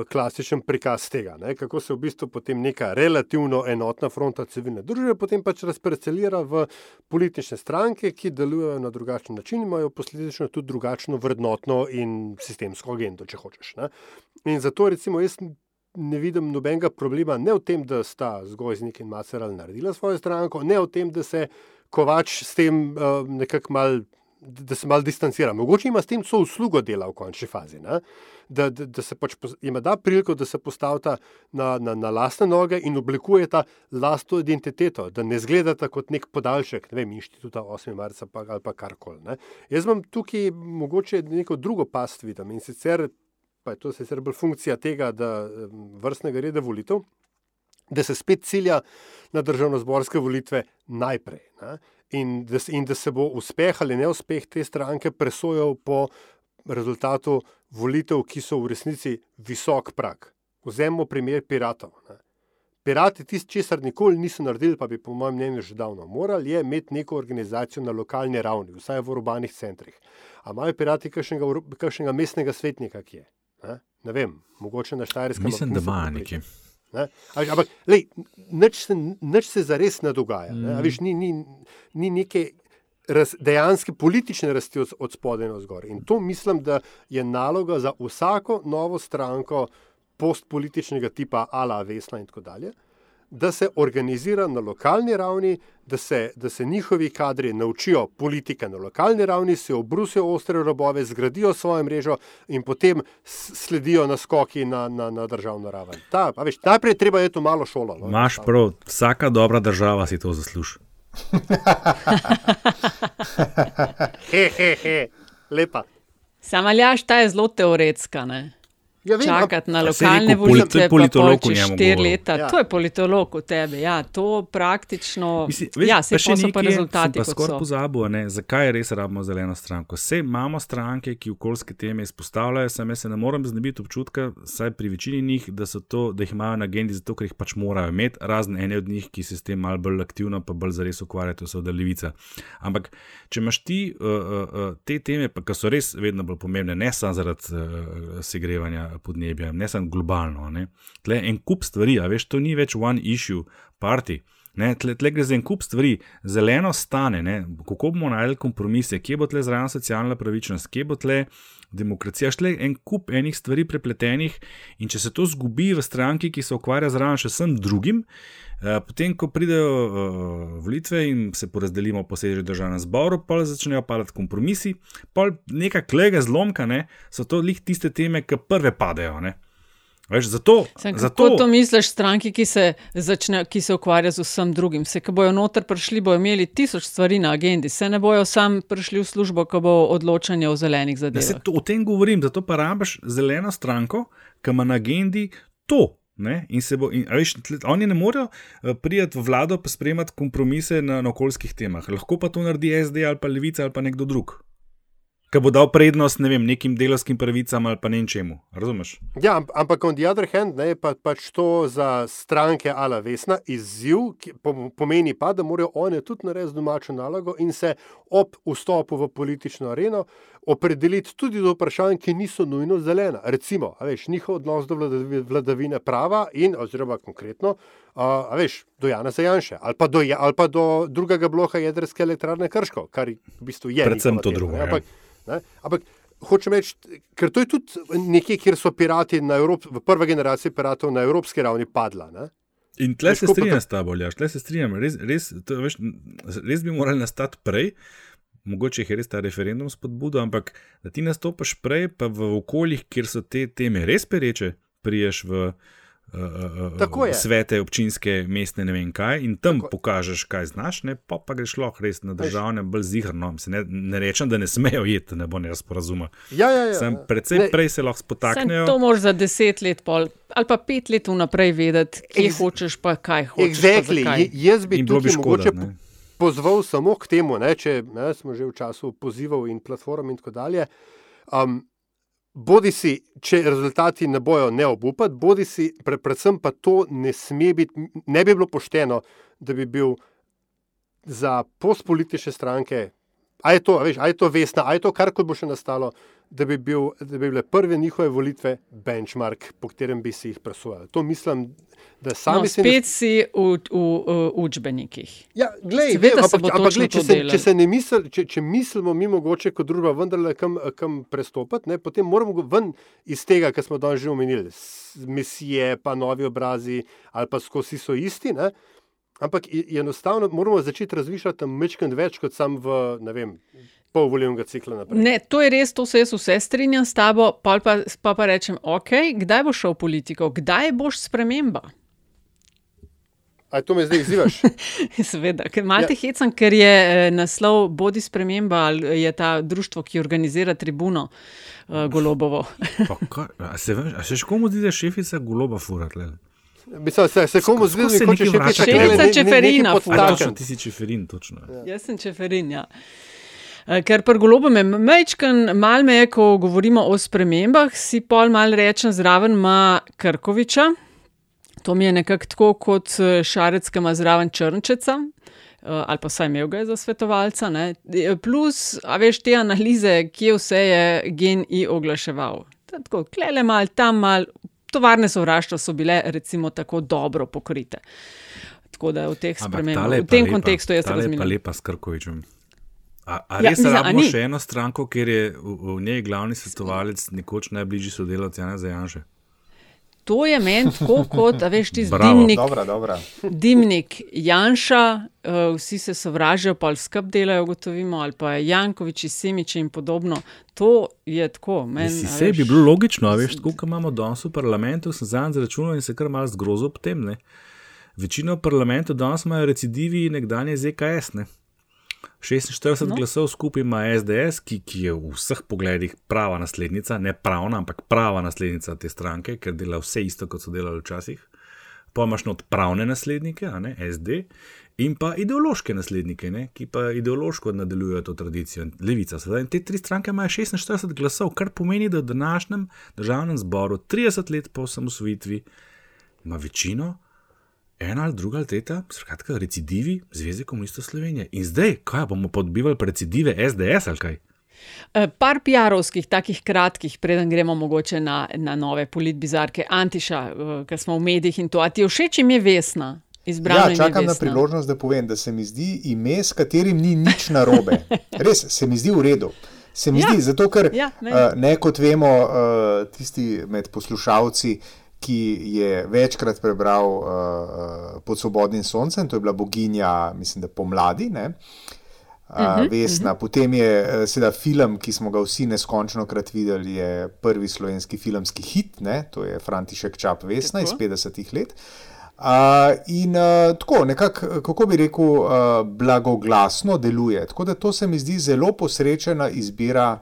klasičen prikaz tega, ne? kako se v bistvu potem neka relativno enotna fronta civilne družbe potem pač razparcelira v politične stranke, ki delujejo na drugačen način, imajo posledično tudi drugačno vrednotno in sistemsko agendo, če hočeš. Ne? In zato recimo jaz ne vidim nobenega problema ne v tem, da sta Zgojznik in Maceral naredila svojo stranko, ne v tem, da se Kovač s tem uh, nekako mal, da se mal distancira. Mogoče ima s tem so uslugo dela v končni fazi. Ne? Da, da, da se pač ima da priliko, da se postavita na, na, na lastne noge in oblikujeta lastno identiteto, da ne zgledata kot nek podaljšek, ne vem, inštituta 8. marca pa, ali pa karkoli. Jaz imam tukaj mogoče neko drugo past vidim in sicer pa je to sicer bolj funkcija tega, da vrstnega reda volitev, da se spet cilja na državno-zborske volitve najprej. In da, in da se bo uspeh ali neuspeh te stranke presojal po rezultatu volitev, ki so v resnici visok prak. Vzemimo primer piratov. Ne. Pirati, tisti, česar nikoli niso naredili, pa bi po mojem mnenju že davno morali, je imeti neko organizacijo na lokalni ravni, vsaj v urbanih centrih. Ampak imajo pirati kakšnega mestnega svetnika, ki je? Ne, ne vem, mogoče na Štajerskem. Mislim, da ima nekaj. Ampak, lej, nič, se, nič se zares ne dogaja. Ne? Mm. Viš, ni, ni, ni neke raz, dejanske politične rasti od, od spodaj na zgor. In to mislim, da je naloga za vsako novo stranko postpolitičnega tipa, ala Vesna in tako dalje da se organizira na lokalni ravni, da se, da se njihovi kadri naučijo politike na lokalni ravni, se obrusijo ostre robove, zgradijo svojo mrežo in potem sledijo naskoki na, na, na državno raven. Ta, veš, najprej je treba iti v malo šolo. No, Maš prav, vsaka dobra država si to zasluži. <laughs> he, he, he. Lepa. Sama ljaš, ta je zelo teoretska. Ne? Ja, vem, čakati na lokalne volitve, pa če štiri leta. Ja. To je politolog v tebi. Ja, to praktično. Mislim, veš, ja, se pa še so pa rezultati. Pa skoraj pozabil, ne, zakaj res rabimo zeleno stranko. Vse imamo stranke, ki okoljske teme izpostavljajo, samo se ne morem znebiti občutka, saj pri večini njih, da, to, da jih imajo na agendi zato, ker jih pač morajo imeti, razen ene od njih, ki se s tem malo bolj aktivno, pa bolj zares ukvarjajo, to so levica. Ampak, če imaš ti uh, uh, te teme, pa ki so res vedno bolj pomembne, ne samo zaradi uh, segrevanja podnebja, ne samo globalno. Ne. Tle en kup stvari, a veš, to ni več one issue party. Ne, tle, tle gre za en kup stvari, zeleno stane, ne, kako bomo najdeli kompromise, kje bo tle zraven socialna pravičnost, kje bo tle demokracija, šle en kup enih stvari prepletenih in če se to zgubi v stranki, ki se ukvarja zraven še vsem drugim, eh, potem, ko pridejo eh, volitve in se porazdelimo po seži državnem zboru, pa začnejo padati kompromisi, pa neka klega zlomka, ne, so to lih tiste teme, ki prve padejo. Ne. Veš, zato, Sem, zato... Kako to misliš, stranki, ki se, začne, ki se ukvarja z vsem drugim? Se, ki bojo noter prišli, bojo imeli tisoč stvari na agendi, se ne bojo sam prišli v službo, ko bo odločanje o zelenih zadevah. To, o tem govorim, zato pa rabiš zeleno stranko, ki ima na agendi to. Ne? In se bo, in, veš, oni ne morejo priti v vlado in sprejemati kompromise na, na okoljskih temah. Lahko pa to naredi SD ali pa Levica ali pa nekdo drug ki bo dal prednost ne vem, nekim delovskim pravicam ali pa nečemu. Razumeš? Ja, ampak on the other hand ne, je pa, pač to za stranke ala vesna izziv, ki pomeni pa, da morajo one tudi narediti domačo nalogo in se ob vstopu v politično areno opredeliti tudi do vprašanj, ki niso nujno zelena. Recimo, veš, njihov odnos do vladavine prava in, oziroma konkretno, a veš, do Jana Zajanša ali, ja, ali pa do drugega bloka jedrske elektrarne Krško, kar v bistvu je. Predvsem to drugo. Ja. Ne? Ampak hočem reči, ker to je tudi nekje, kjer so pirati, Evrop, v prvi generaciji piratov na evropski ravni padla. Ne? In tle se strinjam s tabo, Ljaš, tle se strinjam. Res, res, to, veš, res bi morali nastati prej, mogoče je res ta referendum spodbudo, ampak da ti nastopiš prej, pa v okoljih, kjer so te teme res pereče, priješ v. Uh, svete, občinske, mestne, ne vem kaj, in tam Tako. pokažeš, kaj znaš, ne, pa, pa greš lahko res na državne, bolj zigrno. Ne, ne rečem, da ne smejo jeti, ne bo ne razporazuma. Ja, ja, ja. Sem predvsej ne. prej se lahko spotaknejo. Sem to moraš za deset let pol, ali pa pet let vnaprej vedeti, kje Ex hočeš, pa kaj hočeš. Exactly. Jaz bi tudi mogoče škoda, pozval samo k temu, ne, če ne, smo že v času pozivov in platform in tako dalje. Um, bodi si, če rezultati ne bojo neobupati, bodi si, pre, predvsem pa to ne sme biti, ne bi bilo pošteno, da bi bil za postpolitične stranke a je to, veš, a je to vesna, a je to karkoli bo še nastalo, da bi, bil, da bi bile prve njihove volitve benchmark, po katerem bi si jih presojali. To mislim, da sami no, spet si v, v, v učbenikih. Ja, glej, vem, se bo ampak, ampak glej, če, se, če, se ne misl, če, če mislimo mi mogoče kot družba vendarle kam, kam prestopiti, ne, potem moramo ven iz tega, kar smo danes že omenili, misije, pa novi obrazi ali pa skozi so isti. Ne, ampak enostavno moramo začeti razmišljati tam mečkend več kot sam v, ne vem, pol volilnega cikla naprej. Ne, to je res, to se jaz vse strinjam s tabo, pol pa, pa pa rečem, ok, kdaj boš šel v politiko, kdaj boš sprememba? A to me zdaj izzivaš? Seveda, ker malo Ja. te hecam, ker je eh, naslov Bodi sprememba, ali je ta društvo, ki organizira tribuno uh, Golobovo. Pa kaj- A se, veš- a se še komu zdi, da je šefica goloba furat? Mislim, se, se komu zdi, da je nekaj hoče vrača še k temu? Šefica Čeferina A, fura. točno, ti si čeferin, točno. Ja. Jaz sem čeferin. Ja. Eh, Ker pri golobu me mečken, mal me je, ko govorimo o spremembah, si pol mal rečem zraven ima Krkoviča. To mi je nekako tako kot eh, Šarec, ki ima zraven Črnčeca. eh, Ali pa vsaj imel ga je za svetovalca. Ne. Eh, Plus, a veš, te analize, kje vse je GNI oglaševal. Ta Tako, klele mal, tam mal, tovarne sovraštva so bile recimo tako dobro pokrite. Tako da v teh spremembah, v tem kontekstu jaz razumem. lepa s Krkovičem. A, a Ja, res mislim, a rabimo še eno stranko, kjer je v, v njej glavni svetovalec, nekoč najbližji sodelavec Jana Zajanže? To je meni tako, kot da veš, ti <laughs> Bravo. dimnik, Dobra, dobra. dimnik Janša, uh, vsi se sovražijo, pa ali skup delajo, ugotovimo, ali pa Jankovič, Simič in podobno. To je tako. Men, se bi bilo logično, a veš, tako kot imamo danes v parlamentu, sem zadnjič zračunal in se kar malo zgrozil ob tem. Ne? Večino v parlamentu danes imajo recidivi nekdanje ZKS. Ne? 46 No. glasov skupaj ima SDS, ki, ki je v vseh pogledih prava naslednica, ne pravna, ampak prava naslednica te stranke, ker dela vse isto, kot so delali včasih. Pa imaš not pravne naslednike, ne SD, in pa ideološke naslednike, ne, ki pa ideološko nadaljujejo to tradicijo. Levica. Sedaj, in te tri stranke imajo 46 glasov, kar pomeni, da v današnjem državnem zboru, 30 let po osamosvojitvi, ima večino, ena ali druga ali tretja, skratka, recidivi Zveze komunistov Slovenije. In zdaj, kaj bomo podbivali recidive SDS ali kaj? Eh, Par PR-ovskih, takih kratkih, preden gremo mogoče na, na nove politbizarke, Antiša, eh, ker smo v medijih in to. A ti je všeč ime Vesna? Izbrano Ja, čakam na priložnost, da povem, da se mi zdi ime, s katerim ni nič narobe. <laughs> Res se mi zdi v redu. Se mi Ja. zdi, zato ker Ja, meni. uh, ne kot vemo, uh, tisti med poslušalci, ki je večkrat prebral uh, uh, pod svobodnim soncem, to je bila boginja, mislim, da pomladi. Ne? Uh, Mhm, Vesna. mhm. Potem je uh, seveda film, ki smo ga vsi neskončno krat videli, je prvi slovenski filmski hit, ne? to je František Čap Vesna iz Tako. 50-ih let. Uh, in uh, tako, nekako, kako bi rekel, uh, blagoglasno deluje. Tako da to se mi zdi zelo posrečena izbira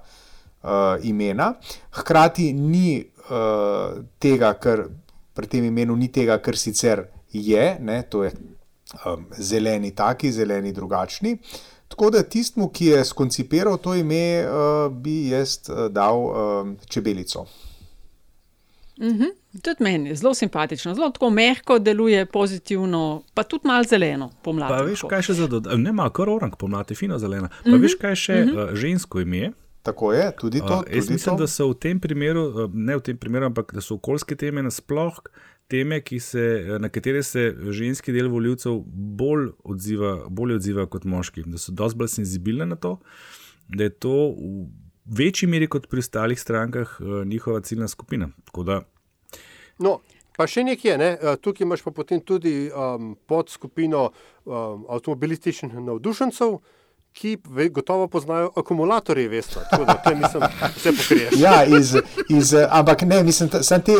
uh, imena. Hkrati ni uh, tega, kar pri tem imenu ni tega, kar sicer je, ne, to je um, zeleni taki, zeleni drugačni. Tako da tistmu, ki je skoncipiral to ime, uh, bi jaz uh, dal um, čebelico. Mhm. Tudi meni je zelo simpatično, zelo tako mehko deluje, pozitivno, pa tudi malo zeleno pomladi. Pa veš, kaj še za dodati? Ne, ima kar orang, pomlad je fino zelena. Pa Mhm, veš, kaj še mhm. uh, žensko ime? Tako je, tudi to. Uh, jaz tudi mislim, to. da so v tem primeru, uh, ne v tem primeru, ampak da so okoljske teme nasploh teme, ki se, eh, na katere se ženski del voljivcev bolj odziva, bolj odziva kot moški, da so dosti bolj senzibilne na to, da je to v večji meri kot pri ostalih strankah uh, njihova ciljna skupina. Tako da No, pa še nekaj je, ne? eh, tukaj imaš pa potem tudi um, podskupino um, avtomobilističnih navdušencev, ki ve, gotovo poznajo akumulatorje, veste. Tako da te mislim, vse pokriješ. Ja, iz, iz, ampak ne, mislim, samo te,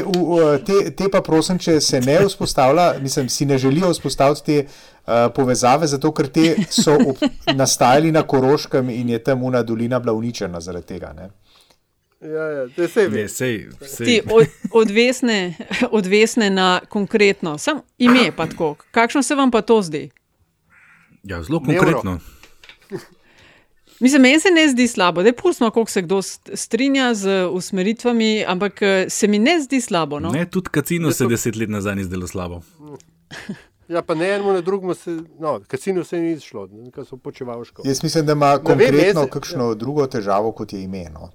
te, te pa prosim, če se ne vzpostavlja, mislim, si ne želijo vzpostaviti te uh, povezave, zato ker te so ob, nastajali na Koroškem in je tam una dolina bila uničena zaradi tega. Ne? Ja, ja, te sej ne, veš. sej, Ti sej. od, odvesne, odvesne na konkretno, sam ime pa tako. Kakšno se vam pa to zdi? Ja, zelo Neuro. <laughs> Mislim, meni se ne zdi slabo, da je pustno, koliko se kdo st- strinja z usmeritvami, ampak eh, se mi ne zdi slabo. No? Ne, tudi kacino se deset let nazaj ni zdelo slabo. Ja, pa ne enemu, ne drugemu, se, no, kasino se ni izšlo, ker so počevali škodo. Jaz mislim, da ima konkretno kakšno ja. drugo težavo, kot je ime. No,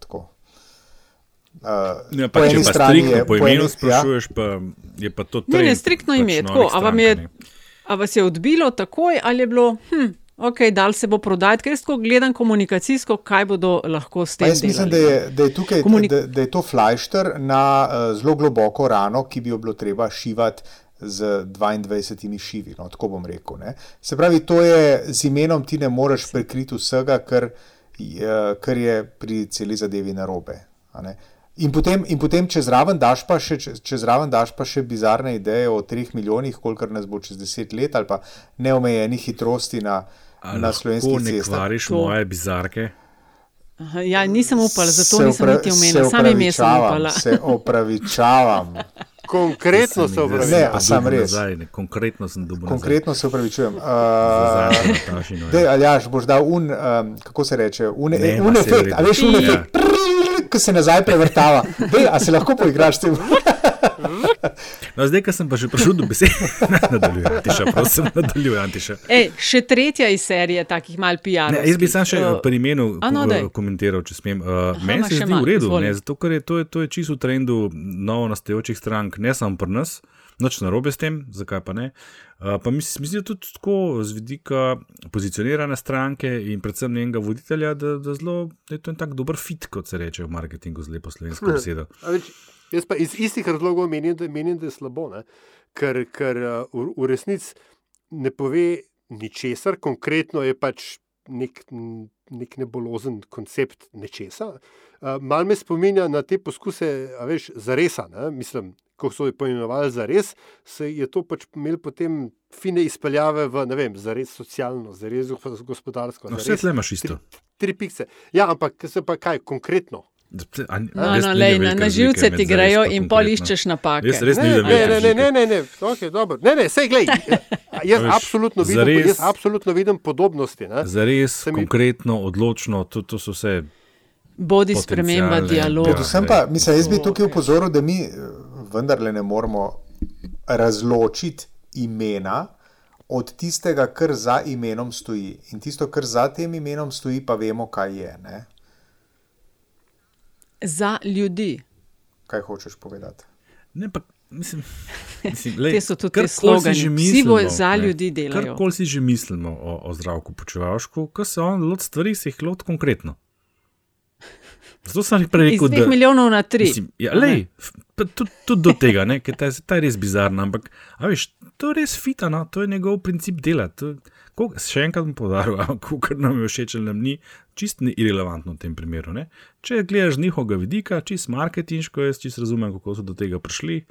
Uh, ja, pa, če pa striktno po imenu ja. sprašuješ, pa je pa to trend. Ne, ne, striktno ime, pač tako. A, je, a vas je odbilo takoj ali je bilo, hm, ok, dal se bo prodajati, ker jaz tako gledam komunikacijsko, kaj bodo lahko s tem. Jaz mislim, da je, da je tukaj Komunik da, da je to flajšter na uh, zelo globoko rano, ki bi jo bilo treba šivati. Z 22 šivi, no, tako bom rekel. Ne. Se pravi, to je z imenom ti ne moreš prekriti vsega, kar, kar je pri celi zadevi narobe. In potem, in potem če zraven daš pa še, če zraven daš pa še bizarne ideje o treh milijonih, koliko nas bo čez deset let, ali pa neomejenih hitrosti na, na slovenskih cestah. Ne kvariš to... moje bizarke. Aha, ja, nisem upala, zato se nisem niti omenila, sam ime sem upala. Se opravičavam. <laughs> Konkretno se opravičujem. Ne, sem res. Nazaj, ne, konkretno sem dobil. Konkretno nazaj. se opravičujem. Uh, Dej, Aljaš, boš dal un, um, kako se reče, un, ne, un efekt. A veš, un efekt. Ja ko se nazaj prevrtava. Dej, a se lahko poigraš s tem? No, zdaj, ko sem pa že prišel do besede, <laughs> nadaljujem, Antiša, prosim, nadaljujem, Antiša. Ej, še tretja iz serije takih mal PR. Ne, jaz bi sam še uh, pri imenu no, komentiral, če smem. Uh, Meni se zdi v redu, ne, zato ker je to, to je čisto v trendu novo nastajočih strank, ne samo pri nas noč na robe s tem, zakaj pa ne. Uh, pa mislim, mislim, da tudi tako z vidika pozicionirane stranke in predvsem njenega voditelja, da, da, zelo, da je to en tak dober fit, kot se reče v marketingu z lepo slovensko hm. Jaz pa iz istih razlogov menim, da, menim, da je slabo, ne? ker, ker v, v resnici ne pove ničesar, konkretno je pač nek, nek nebolozen koncept nečesa. Uh, mal me spominja na te poskuse, a veš, za resa, ne? mislim, ko so jo poimenovali za res, se je to pač imel potem fine izpeljave v, ne vem, za res socialno, za res gospodarsko. No, vse tle imaš isto. Tri, tri pikce. Ja, ampak se pa kaj konkretno? No, no, lej, na, na živce ti grejo in pol iščeš napake. Jaz res ne, ne, ne, ne, ne, ne, ne, okay, ne, ne, sej glej. <laughs> Jaz absolutno vidim, zares, jaz absolutno vidim podobnosti. Za res, konkretno, odločno, to, to so vse. Bodi sprememba dialoga. Predvsem pa, mislim, jaz bi tukaj upozoril, da mi vendarle ne moremo razločiti imena od tistega, kar za imenom stoji. In tisto, kar za tem imenom stoji, pa vemo, kaj je. Ne? Za ljudi. Kaj hočeš povedati? Ne, pa, mislim, <laughs> mislim, lej, te so tudi te slogane. Vsi bojo za ne, ljudi delati. Karkoli si že mislimo o, o zdravku počevalšku, ko se on lot stvari, se jih lot konkretno. Zato sem jih prej rekel, je 5 milijonov na 3. Mislim, ja, lej, tudi, tudi do tega, ker ta, ta je res bizarna. Ampak, veš, to je res fitano, to je njegov princip dela. To, ko, še enkrat bom podaril, <laughs> kako nam je všeč, nam ni, čist ni irrelevantno v tem primeru. Ne? Če gledaš njihovega vidika, čist marketinško, jaz čist razumem, kako so do tega prišli.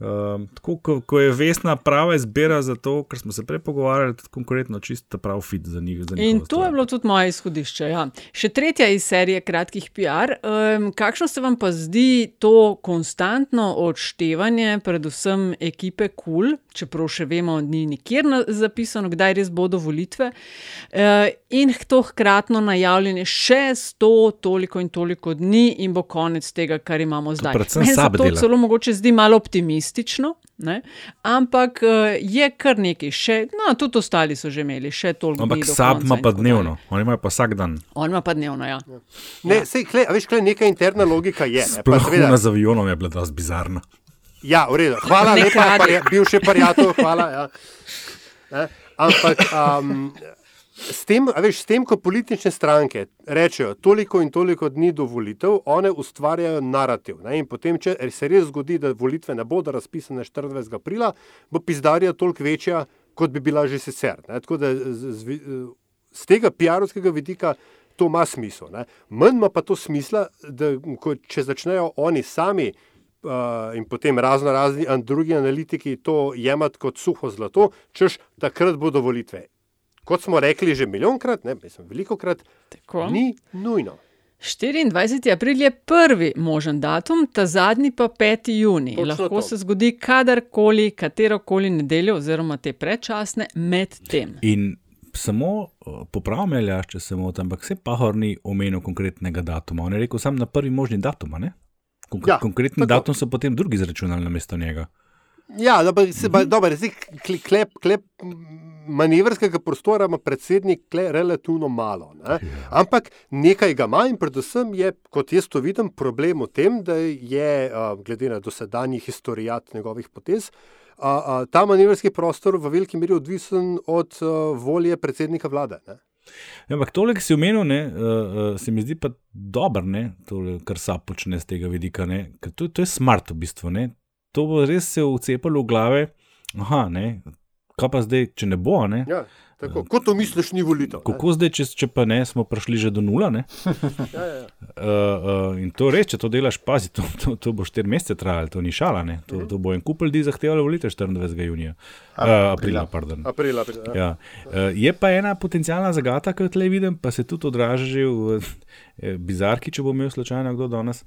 Um, tako, ko, ko je vesna prava izbira za to, kar smo se prej pogovarjali, tudi konkretno čisto prav fit za njih. Za In to stvar. je bilo tudi moje izhodišče. Ja. Še tretja iz serije kratkih PR. Um, kakšno se vam pa zdi to konstantno odštevanje, predvsem ekipe KUL, cool, čeprav še vemo, ni nikjer zapisano, kdaj res bodo volitve, uh, in to hkratno najavljanje še sto, toliko in toliko dni, in bo konec tega, kar imamo zdaj. Meni se to celo mogoče zdi malo optimistično optimistično, ne? ampak uh, je kar nekaj, še, no, tudi ostali so že imeli, še toliko. Ampak sab ima pa dnevno, oni imajo pa vsak dan. On ima pa dnevno, ja. Ne, ja. Sej, kle, veš, kle, neka interna logika je. Sploh na zavionom je bilo dosti bizarno. Ja, v redu. Hvala lepa, bil še prijatelj, hvala. Ja. Ampak. Um, S tem, veš, s tem, ko politične stranke rečejo, toliko in toliko dni do volitev, one ustvarjajo narativ. Ne? In potem, če se res zgodi, da volitve ne bodo razpisane 24. aprila, bo pizdarija toliko večja, kot bi bila že sicer. Tako da z, z, z tega PR-ovskega vidika to ima smisel. Ne? Manj ima pa to smisla, da ko, če začnejo oni sami. Uh, in potem razno razni drugi analitiki to jemati kot suho zlato, češ takrat bodo volitve kot smo rekli že milijonkrat, ne mislim, veliko krat, Tako. ni nujno. 24. april je prvi možen datum, ta zadnji pa 5. juni. Točno Lahko to. se zgodi kadarkoli, katero koli nedeljo, oziroma te predčasne med tem. In samo popravim, ali če se motim, ampak se pahor ni omenil konkretnega datuma. On je rekel sam na prvi možni datum. Konk ja, konkretni tako. datum so potem drugi izračunali na mesto njega. Ja, dobro, se, ba, dobro, zdaj, kle- klep, klep manevrskega prostora ima predsednik kle, relativno malo. Ne? Ampak nekaj ga ima in predvsem je, kot jaz to vidim, problem v tem, da je, glede na dosedanji historijat njegovih potez, a, a, ta manevrski prostor v veliki meri odvisen od a, volje predsednika vlade. Ne? Ja, ampak tole, ki si omenil, ne, uh, se mi zdi pa dobro, ne, tole, kar sa počne z tega vidika. Ne, to, to je smart v bistvu. Ne. To bo res se ucepalo v glave. Aha, ne, kaj pa zdaj, če ne bo? Ne? Ja, tako, kot to misliš, ni volitev. Kako zdaj, če, če pa ne, smo prišli že do nula? Ne? <laughs> Ja, ja. Uh, uh, in to res, če to delaš, pazi, to, to, to bo štiri mesece trajalo, to ni šala. Ne? To, to bo en kup ljudi zahtevalo volitev 24. junija. Uh, aprila, pardon. Aprila, aprila, ja. Ja. Uh, je pa ena potencijalna zagata, ki jo tle vidim, pa se tudi odraža že v eh, bizarki, če bo imel slučajno kdo danes.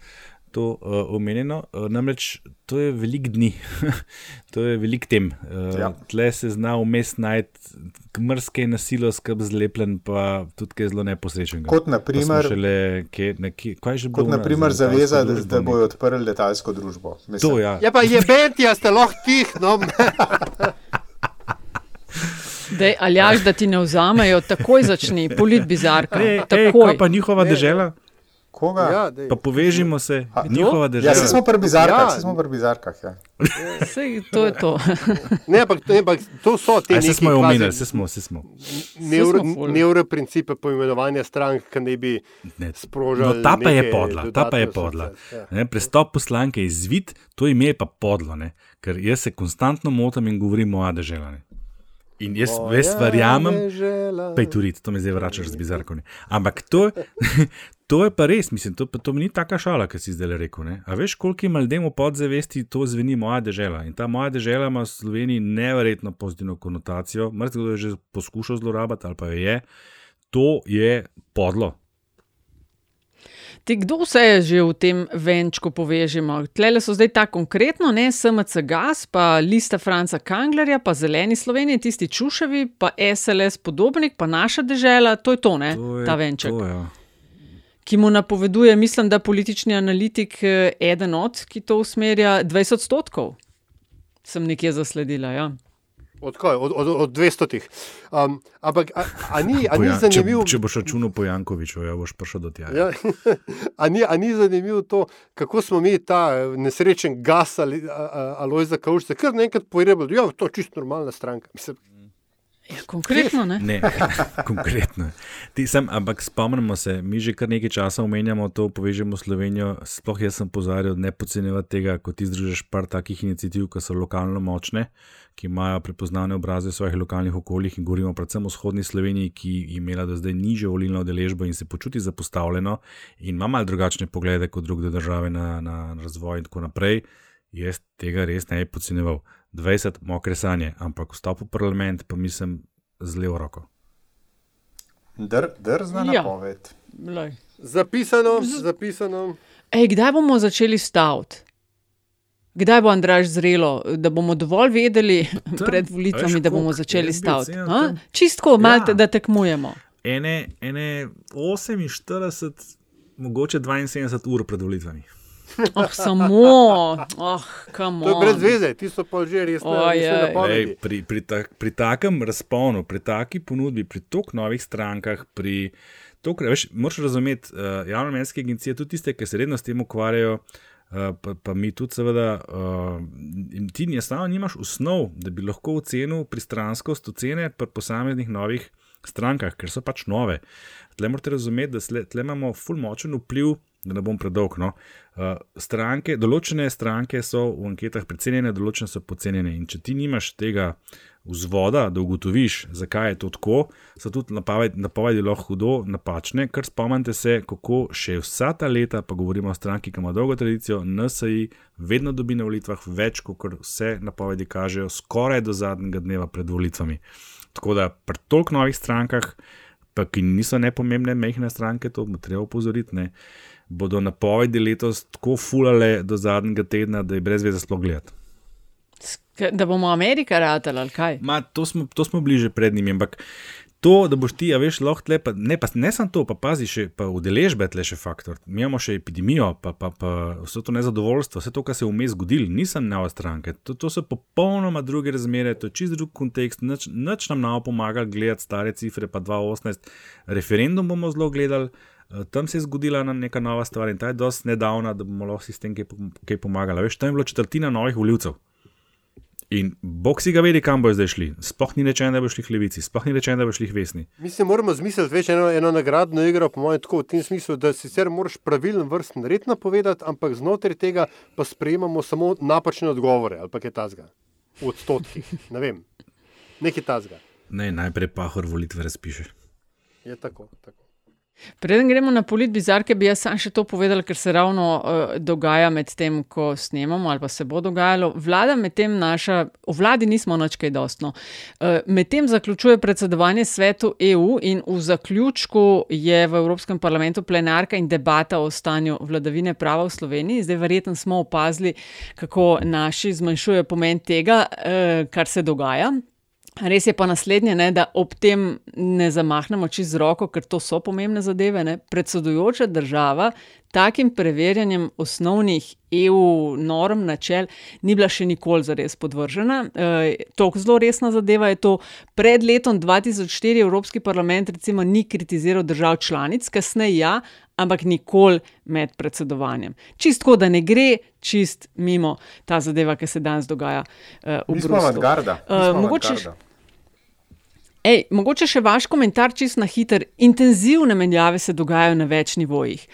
To uh, omenjeno, uh, namreč to je velik dni, <laughs> to je velik tem. Uh, ja. Tle se zna vmes najti mrske nasilo, skrb zlepljen, pa tudi kaj zelo neposrečen. Kot na primer- Kot naprimer zaveza, da, da bojo odprli letalsko družbo. Mislim. To, ja. Ja, pa je bentja, ste lahko tih. No. <laughs> Dej, aljaš, da ti ne vzamejo, takoj začni, polit bizarka. Ej, ej, takoj. kaj pa njihova dežela? Koga? Ja, dej. Pa povežimo se, A, njihova Ja, dežela. se smo pri bizarkah, Ja. ja. smo pri bizarkah. Ja. Sej, to je to. <laughs> Ne, ampak, ne, ampak to so te Aj, se neki smo omenili, se smo, se smo. Smo ful. nevroprincipe poimenovanja strank, ki ne bi sprožili. No, ta pa je podla, ta pa je podla. Ja. Ne, prestop poslanke je izvid, to ime je pa podlo, ne? ker jaz se konstantno motim in govorim o adeželani. In jaz, jaz verjamem, dežela. pejturit, to me zdaj vračaš z bizarkami. Ampak to, <laughs> to je pa res, mislim, to, to ni taka šala, ki si zdaj rekel. Ne? A veš, koliko ima ljudem v podzavesti to zveni moja dežela. In ta moja dežela ima v Sloveniji neverjetno pozitivno konotacijo. Mrzko je že poskušal zlorabiti ali pa jo je. To je podlo. Ti, kdo vse je že v tem venčku povežemo? Tlele so zdaj ta konkretno, ne SMC Gas, pa lista Franca Kanglerja, pa Zeleni Slovenije, tisti čuševi, pa SLS podobnik, pa naša dežela, to je to, ne, To je, ta venček. To, ja. Ki mu napoveduje, mislim, da politični analitik, eh, eden od, ki to usmerja, 20 odstotkov. Sem nekje zasledila. Ja. Od, kaj, od, od, od 200. Um, ampak, a, a, ni, a ni Pojan- zanimivo? Če, če boš računal po Jankoviču, ja, boš prišel do tja. Ja. <laughs> A, ni, a ni zanimivo to, kako smo mi ta eh, nesrečen gas ali Alojza Kaušca kar naenkrat porebili, da je to čisto normalna stranka. Mislim, Ja, konkretno, ne? Ne, <laughs> konkretno. Sem, ampak spomnimo se, mi že kar nekaj časa omenjamo to, povežemo Slovenijo. Sploh jaz sem pozarjal, ne podcenjevati tega, ko ti združiš par takih inicijativ, ki so lokalno močne, ki imajo prepoznavne obraze v svojih lokalnih okoljih in govorimo predvsem o vzhodni Sloveniji, ki je imela do zdaj nižjo volilno udeležbo in se počuti zapostavljeno in ima malo drugačne poglede kot druge države na, na razvoj in tako naprej. Jaz tega res ne bi podcenjeval. 20 mokre sanje, ampak vstop v parlament pa mislim z levo roko. Dr, drzna Ja. napoved. Lej. zapisano, zapisano. Ej, kdaj bomo začeli staviti? Kdaj bo Andraž zrelo, da bomo dovolj vedeli <laughs> pred volitvami, da bomo začeli staviti? Čistko, malo, Ja. da tekmujemo. Ene, ene 48, mogoče 72 ur pred volitvami. Oh, <laughs> samo, oh, To je brez veze, ti so pa že res Ojej. napovedi. Ej, pri, pri, tak, pri takem razponu, pri taki ponudbi, pri tok novih strankah, pri tok, veš, moraš razumeti, uh, javno-mnenjske agencije, tudi tiste, ki se redno s tem ukvarjajo. Uh, pa, pa mi tudi, seveda, uh, ti enostavno nimaš osnov, da bi lahko ocenil pristranskost ocene pri posameznih novih strankah, ker so pač nove. Tle morate razumeti, da sle, tle imamo ful močen vpliv, da ne bom predolg. No. Uh, stranke, določene stranke so v anketah precenjene, določene so podcenjene. In če ti nimaš tega vzvoda, da ugotoviš, zakaj je to tako, so tudi napovedi, napovedi lahko hudo napačne. Ker spomnite se, kako še vsa ta leta, pa govorimo o stranki, ki ima dolgo tradicijo, NSI vedno dobi na volitvah več, kot vse napovedi kažejo, skoraj do zadnjega dneva pred volitvami. Tako da pri toliko novih strankah, pa ki niso nepomembne, mehne stranke, to bo treba opozoriti, ne, bodo napovedi letos tako fulale do zadnjega tedna, da je brez veze sploh gledati. Da bomo Amerika ratali ali kaj? Ma, to, smo, to smo bliže pred njimi, ampak to, da boš ti, a veš, lahko tle, pa, ne, pa ne samo to, pa pazi še, pa udeležbe tle še faktor. Mi imamo še epidemijo, pa, pa, pa vse to nezadovoljstvo, vse to, kar se je vmes zgodilo, nisem nova stranka. To, to so popolnoma druge razmere, to je čist drug kontekst, nič, nič nam ne pomaga gledati stare cifre, pa 2018. Referendum bomo zelo gledali. Eh, Tam se je zgodila neka nova stvar in ta je dosti nedavna, da bomo lahko s tem kaj, pom- kaj pomagali. Veš, tam je bilo četrtina novih voljivcev. In bog si ga vedi, kam bo zdaj šli. Sploh ni rečeno, da bo šli levici, sploh ni rečeno, da bo šli vesni. Mi se moramo zmisliti več eno, eno nagradno igro, po mojem, tako v tem smislu, da sicer moraš pravilen vrsten red napovedati, ampak znotraj tega pa sprejemamo samo napačne odgovore ali pa kaj tasga. V odstotkih, ne vem, nekaj tasga. Ne, najprej pahor volitve razpiše. Je tako. tako. Preden gremo na polit bizarke, bi jaz sam še to povedal, ker se ravno uh, dogaja med tem, ko snemamo ali pa se bo dogajalo. Vlada med tem naša, o vladi nismo nič kaj dostno. Uh, med tem zaključuje predsedovanje svetu EU in v zaključku je v Evropskem parlamentu plenarka in debata o stanju vladavine prava v Sloveniji. Zdaj verjetno smo opazili, kako naši zmanjšujejo pomen tega, uh, kar se dogaja. Res je pa naslednje, ne, da ob tem ne zamahnemo čez roko, ker to so pomembne zadeve. Ne. Predsedujoča država takim preverjanjem osnovnih EU norm, načel, ni bila še nikoli zares podvržena. E, to zelo resna zadeva je to. Pred letom 2004 Evropski parlament recimo ni kritiziral držav članic, kasneje ja, ampak nikoli med predsedovanjem. Čistko, da ne gre čist mimo ta zadeva, ki se danes dogaja uh, v Bruslju. smo mogoče. Ej, mogoče še vaš komentar, čist na hiter. Intenzivne menjave se dogajajo na več nivojih.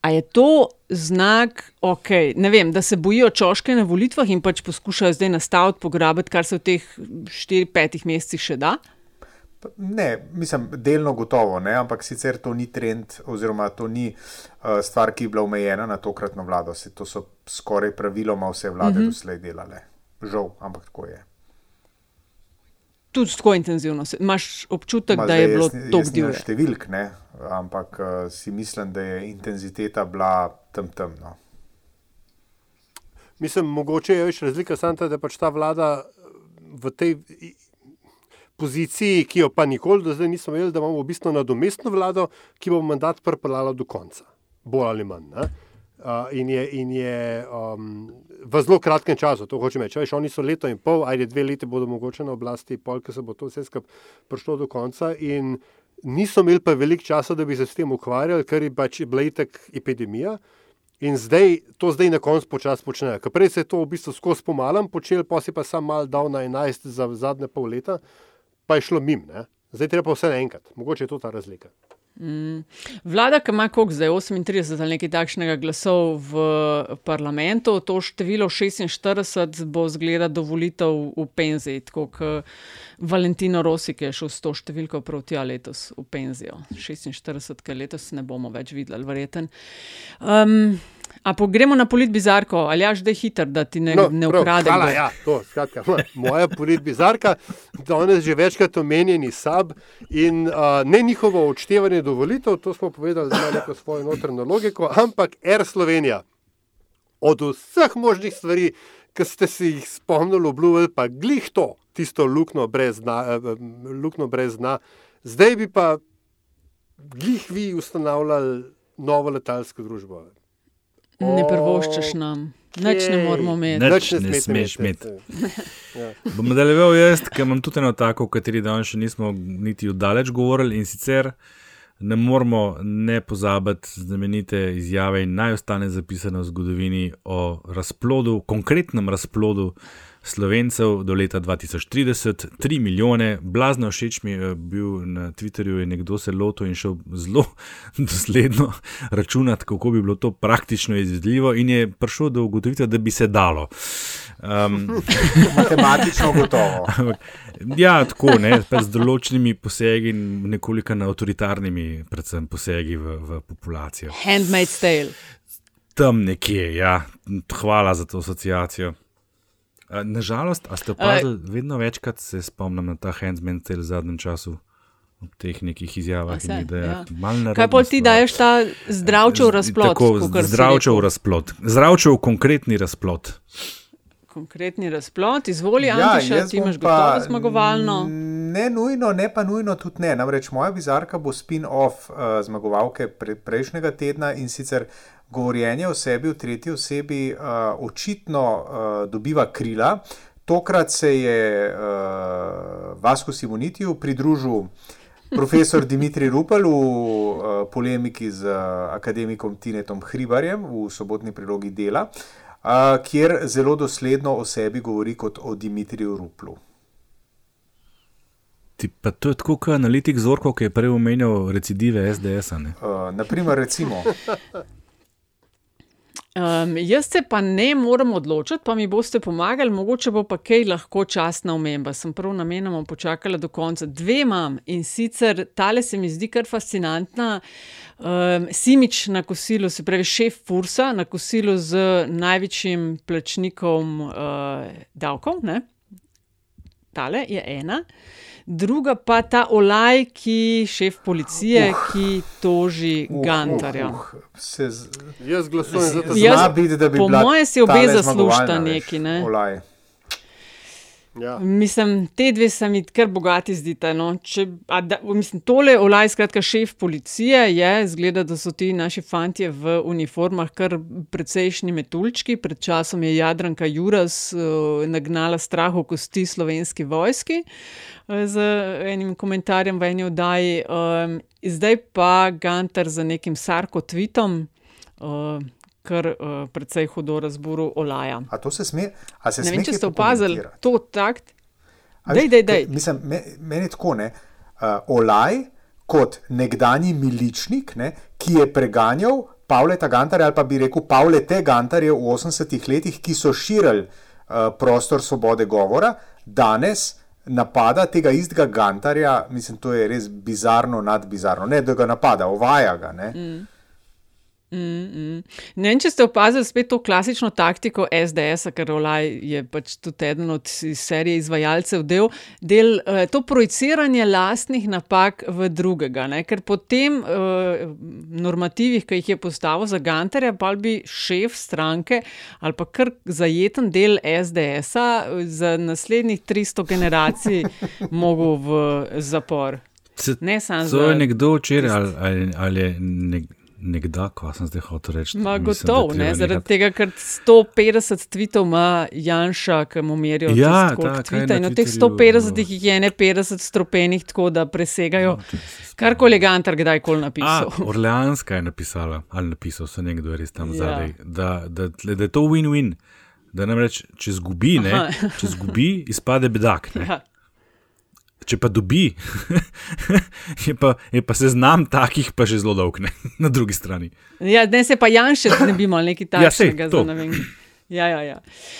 A je to znak, okay, ne vem, da se bojijo čoške na volitvah in pač poskušajo zdaj nastaviti, pograbiti, kar se v teh 4-5 mesecih še da? Ne, mislim, delno gotovo, ne, ampak sicer to ni trend, oziroma to ni uh, stvar, ki je bila omejena na tokratno vlado. Se, to so skoraj praviloma vse vlade mm -hmm. doslej delale. Žal, ampak tako je. Tudi tako intenzivno. Se- Imaš občutek, Ma, da je bilo jaz ni- to divje. številk, ne, ampak uh, si mislim, da je intenziteta bila tam tam. No. Mislim, mogoče je več razlika samo da pač ta vlada v tej poziciji, ki jo pa nikoli do zdaj nismo imeli, da imamo v bistvu nadomestno vlado, ki bo mandat pripeljala do konca, bolj ali manj. Ne? Uh, in je, in je um, v zelo kratkem času, to hočem reči. Veš, oni so leto in pol, ajde dve leti bodo mogoče na oblasti, pol, ker se bo to vse skupaj prišlo do konca. In niso imeli pa veliko časa, da bi se s tem ukvarjali, ker je pač bila itek epidemija. In zdaj, to zdaj na koncu počasi počnejo. Ker prej se je to v bistvu skozi pomalem počel, pa si pa sam mal dal na 11 za zadnje pol leta, pa je šlo mim. Ne? Zdaj treba vse naenkrat. Mogoče je to ta razlika. Mm. Vlada, ki ima koliko zdaj 38 ali nekaj takšnega glasov v parlamentu, to število 46 bo zgleda do volitev v penziji, tako kot Valentino Rossi, ki je šel s to številko prav tja letos v penzijo. 46, ki letos ne bomo več videli, verjeten. Um, a pogremo na polit bizarko, ali jaš da je hiter, da ti ne, No, ne prav, ukrade. hvala, ja, to, skratka, moja polit bizarka, danes že večkrat omenjeni sab in uh, ne njihovo odštevanje do volitev, to smo povedali, da ima neko svojo notranjo logiko, ampak Air Slovenija. Od vseh možnih stvari, ki ste si jih spomnili, obljubili, pa glih to, tisto luknjo brez dna, luknjo brez dna. Zdaj bi pa glih vi ustanavljali novo letalsko družbo. Ne prvoščeš nam, nič ne moramo imeti. Nič ne smeš imeti. Bom nadaljeval jaz, ker imam tudi eno tako, o kateri danes še nismo niti oddaleč govorili in sicer ne moramo ne pozabiti znamenite izjave in naj ostane zapisano v zgodovini o razplodu, konkretnem razplodu Slovencev do leta 2030, 3 milijone, blazno všeč mi je bil na Twitterju, je nekdo se lotil in šel zelo <laughs> dosledno računati, kako bi bilo to praktično izvedljivo, in je prišel do ugotovitve, da bi se dalo. Um, <laughs> Matematično gotovo. <laughs> ja, tako ne, pa z določenimi posegi in nekoliko avtoritarnimi, predvsem posegi v, v populacijo. Handmaid's tale. Tam nekje, ja, hvala za to asociacijo. A, Nažalost, a ste opazili, vedno večkrat se spomnim na ta Handsman cel v zadnjem času. Ob teh nekih izjavah se, in idejah. ja. Kaj pa ti daješ ta zdravčev razplot? Tako, zdravčev razplot. Zdravčev konkretni razplot. konkretni razplot. Izvoli, Ja, Antiša, jaz ti bom imaš gotovo zmagovalno. Ne nujno, ne pa nujno tudi ne. Namreč moja bizarka bo spin-off uh, zmagovalke pre, prejšnjega tedna in sicer govorjenje o sebi v tretji osebi uh, očitno uh, dobiva krila. Tokrat se je uh, Vasko Simonitiju pridružil profesor Dimitri Rupel v uh, polemiki z uh, akademikom Tinetom Hribarjem v sobotni prilogi dela, uh, kjer zelo dosledno o sebi govori kot o Dimitriju Ruplu. Ti, pa to je tako, kot analitik Zorko, ki je prej omenjal recidive SDS-a. Uh, naprimer, recimo. <laughs> Um, jaz se pa ne morem odločiti, pa mi boste pomagali, mogoče bo pa kaj lahko časna omemba. Sem prav namenoma počakala do konca. Dve imam in sicer tale se mi zdi kar fascinantna. Um, Simič na kosilu, se pravi šef Fursa, na kosilu z največjim plačnikom uh, davkov. Ne? Tale je ena. Druga pa ta olaj, ki šef policije, uh, ki toži uh, Gantarja. Uh, uh, z... Jaz glasujem za to, Jaz, Zna biti, da bi po bila moje si obe neki. veš, Ne? olaj. Ja. Mislim, te dve se mi kar bogati zdita. No. Če, da, mislim, tole olaj, skratka, šef policije je, zgleda, da so ti naši fantje v uniformah kar precejšnji metulčki. Pred časom je Jadranka Juras uh, nagnala strah v kosti slovenski vojski uh, z enim komentarjem v eni oddaji. Um, zdaj pa Gantar za nekim sarkotvitom. Uh, Kar uh, precej hudo razburu olaja. A to se sme? Se Ne vem, če ste opazili to takt. Dej, dej, dej. Mislim, me, meni je tako, ne. Uh, Olaj kot nekdani miličnik, ne, ki je preganjal Pavleta Gantarja ali pa bi rekel Pavlete Gantarje v 80-ih letih, ki so širili uh, prostor svobode govora, danes napada tega istega Gantarja, mislim, to je res bizarno, nadbizarno. Ne, da ga napada, ovaja ga. Ne. Mm. Mm, mm. Ne vem, če ste opazili spet to klasično taktiko SDS, ker Olaj je pač tudi eden od serije izvajalcev del, del uh, to projiciranje lastnih napak v drugega. Ne? Ker po tem uh, normativih, ki jih je postavil za Gantarja, pa bi šef stranke ali pa kar zajeten del SDS-a za naslednjih 300 generacij <laughs> mogel v zapor. Se, Ne samo to za je nekdo včeraj ali, ali, ali je nek, nekdaj, ko sem zdaj hotel reči. Ma Mislim, da je ne, zaradi nehati. tega, ker 150 tvitev ima Janša, ki mu merijo Ja, na In od teh Twitterju, 150 jih je ne 50 stropenih, tako da presegajo karkoli je Gantar kdajkoli A, napisal. Orleanska je napisala, ali napisal se nekdo res tam Ja. zadaj, da, da, da je to win-win. Da namreč, če zgubi, ne, če zgubi, izpade bedak. Ne. Ja. Če pa dobi, <laughs> je, pa, je pa seznam takih, pa že zelo dolg, ne, <laughs> na drugi strani. Ja, ne se pa Janša ne bi imel nekaj <laughs> Ja, takšnega. to. za ne vem. Ja, ja, ja.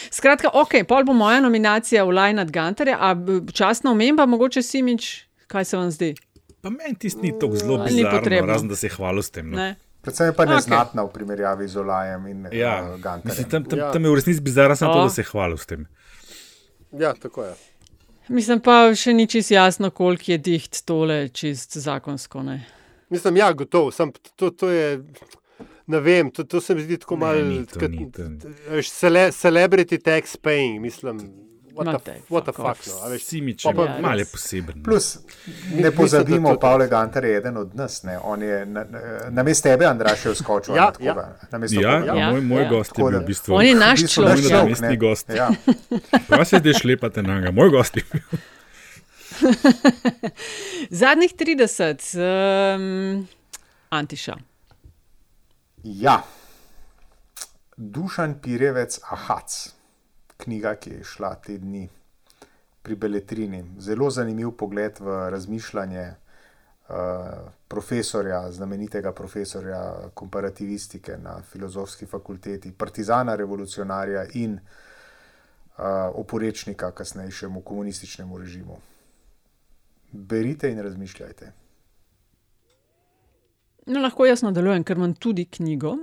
Skratka, ok, pol bo moja nominacija v Laj nad Gantarja, a časna omemba, mogoče Simič, kaj se vam zdi? Pa meni tisti ni tako zelo Ni bizarno, potrebno. razen da se je hvalil s tem. No. Ne? Predvsem je pa neznatna v primerjavi z Olajem in Ja, uh, Gantarjem. mislim, tam, tam, Ja. tam je v resnici bizarno, samo to, da se je hvalil s tem. ja, tako je. Mislim pa še ni čist jasno, koliko je diht tole čist zakonsko. Ne? Mislim, ja, gotovo. Sam, to, to je, ne vem, to, to se mi zdi tako malo. to to celebrity tax paying, mislim. What Ma the, what the fuck off. no, Ja, malo poseben. no. Plus, ne pozabimo, Pavle Gantar je eden od nas. Ne? On je na, na, namesto tebe, Andraš, je vskočil. Ja, ja. Ja, koga. Ja, moj, moj ja. gost je bil v bistvu. On je naš človek. namestni ne. gost. Ja. Pa se zdaj šlepate na njega, moj gost je bil. <laughs> Zadnjih 30, um, Antiša. ja. Dušan Pirjevec Ahac, knjiga, ki je šla te dni pri Beletrini. Zelo zanimiv pogled v razmišljanje uh, profesorja, znamenitega profesorja komparativistike na filozofski fakulteti, partizana, revolucionarja in uh, oporečnika kasnejšemu komunističnemu režimu. Berite in razmišljajte. No, lahko jaz nadaljujem, ker imam tudi knjigo.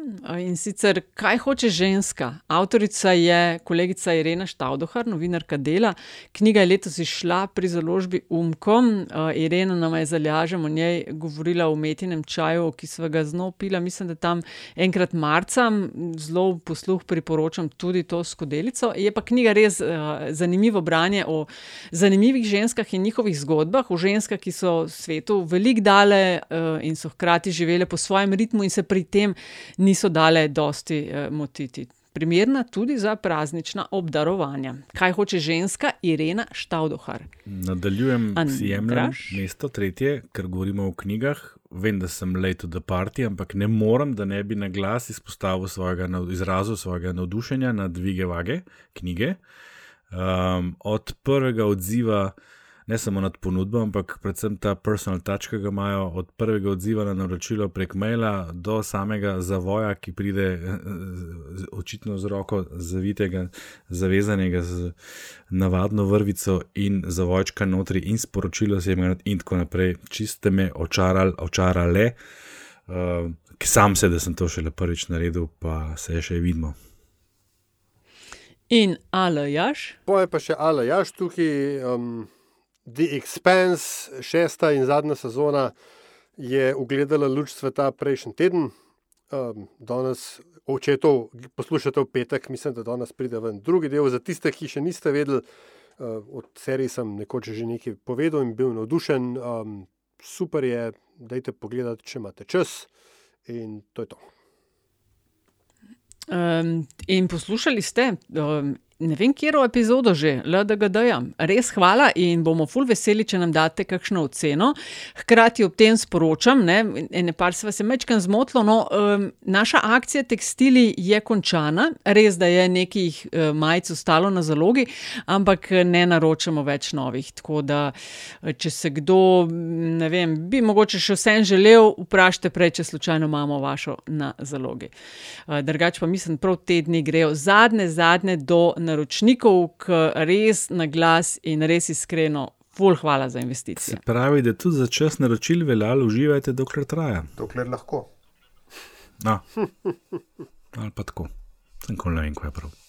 In sicer, kaj hoče ženska? Avtorica je kolegica Irena Štaudohar, novinarka dela. Knjiga je letos izšla pri založbi Umkom. Irena nam je zalažem o njej govorila o umetnem čaju, ki smo ga znov pila, mislim, da tam enkrat marca. Zelo posluh priporočam tudi to skodelico. Je pa knjiga res zanimivo branje o zanimivih ženskah in njihovih zgodbah, o ženskah, ki so svetu veliko dale in so hkrati živele po svojem ritmu in se pri tem niso dale dosti eh, motiti. Primerna tudi za praznična obdarovanja. Kaj hoče ženska Irena Štaudohar? Nadaljujem s jemljem mesto tretje, ker govorimo o knjigah. Vem, da sem late to the party, ampak ne morem, da ne bi na glas izpostavil svojega, izrazil svojega navdušenja nad dvige vage knjige. Um, od prvega odziva ne samo nad ponudbo, ampak predvsem ta personal touch, ki ga imajo od prvega odziva na naročilo prek maila do samega zavoja, ki pride očitno z roko zavitega, zavezanega z navadno vrvico in zavojčka notri in sporočilo se jim in tako naprej. Čiste me očarale, uh, ki sam se, da sem to šele prvič naredil, pa se še vidimo. In Alajaš? Poje pa še Alajaš tukaj. Um... The Expanse, šesta in zadnja sezona, je ugledala luč sveta prejšnji teden. Um, danes, če to poslušate v petek, mislim, da danes pride ven drugi del. Za tiste, ki še niste vedeli, uh, od serije sem nekoč že nekaj povedal in bil navdušen. Um, super je, dajte pogledati, če imate čas. In to je to. Um, in poslušali ste um, ne vem, kje je epizodo že, LDGD. -ja. Res hvala in bomo ful veseli, če nam date kakšno oceno. Hkrati ob tem sporočam, ne, ne par se vas je mečkam zmotilo, no, um, naša akcija tekstili je končana, res da je nekih uh, majic ostalo na zalogi, ampak ne naročamo več novih. Tako da, če se kdo, ne vem, bi mogoče še vsem želel, vprašajte prej, če slučajno imamo vašo na zalogi. Uh, Drugač pa mislim, prav te dni grejo zadnje, zadnje do naročnikov, ki res na glas in res iskreno, ful, hvala za investicije. Se pravi, da tudi za čas naročil velja, uživajte, dokler traja. Dokler lahko. No. Ali pa tako, sem ko ne vem, kaj je prav.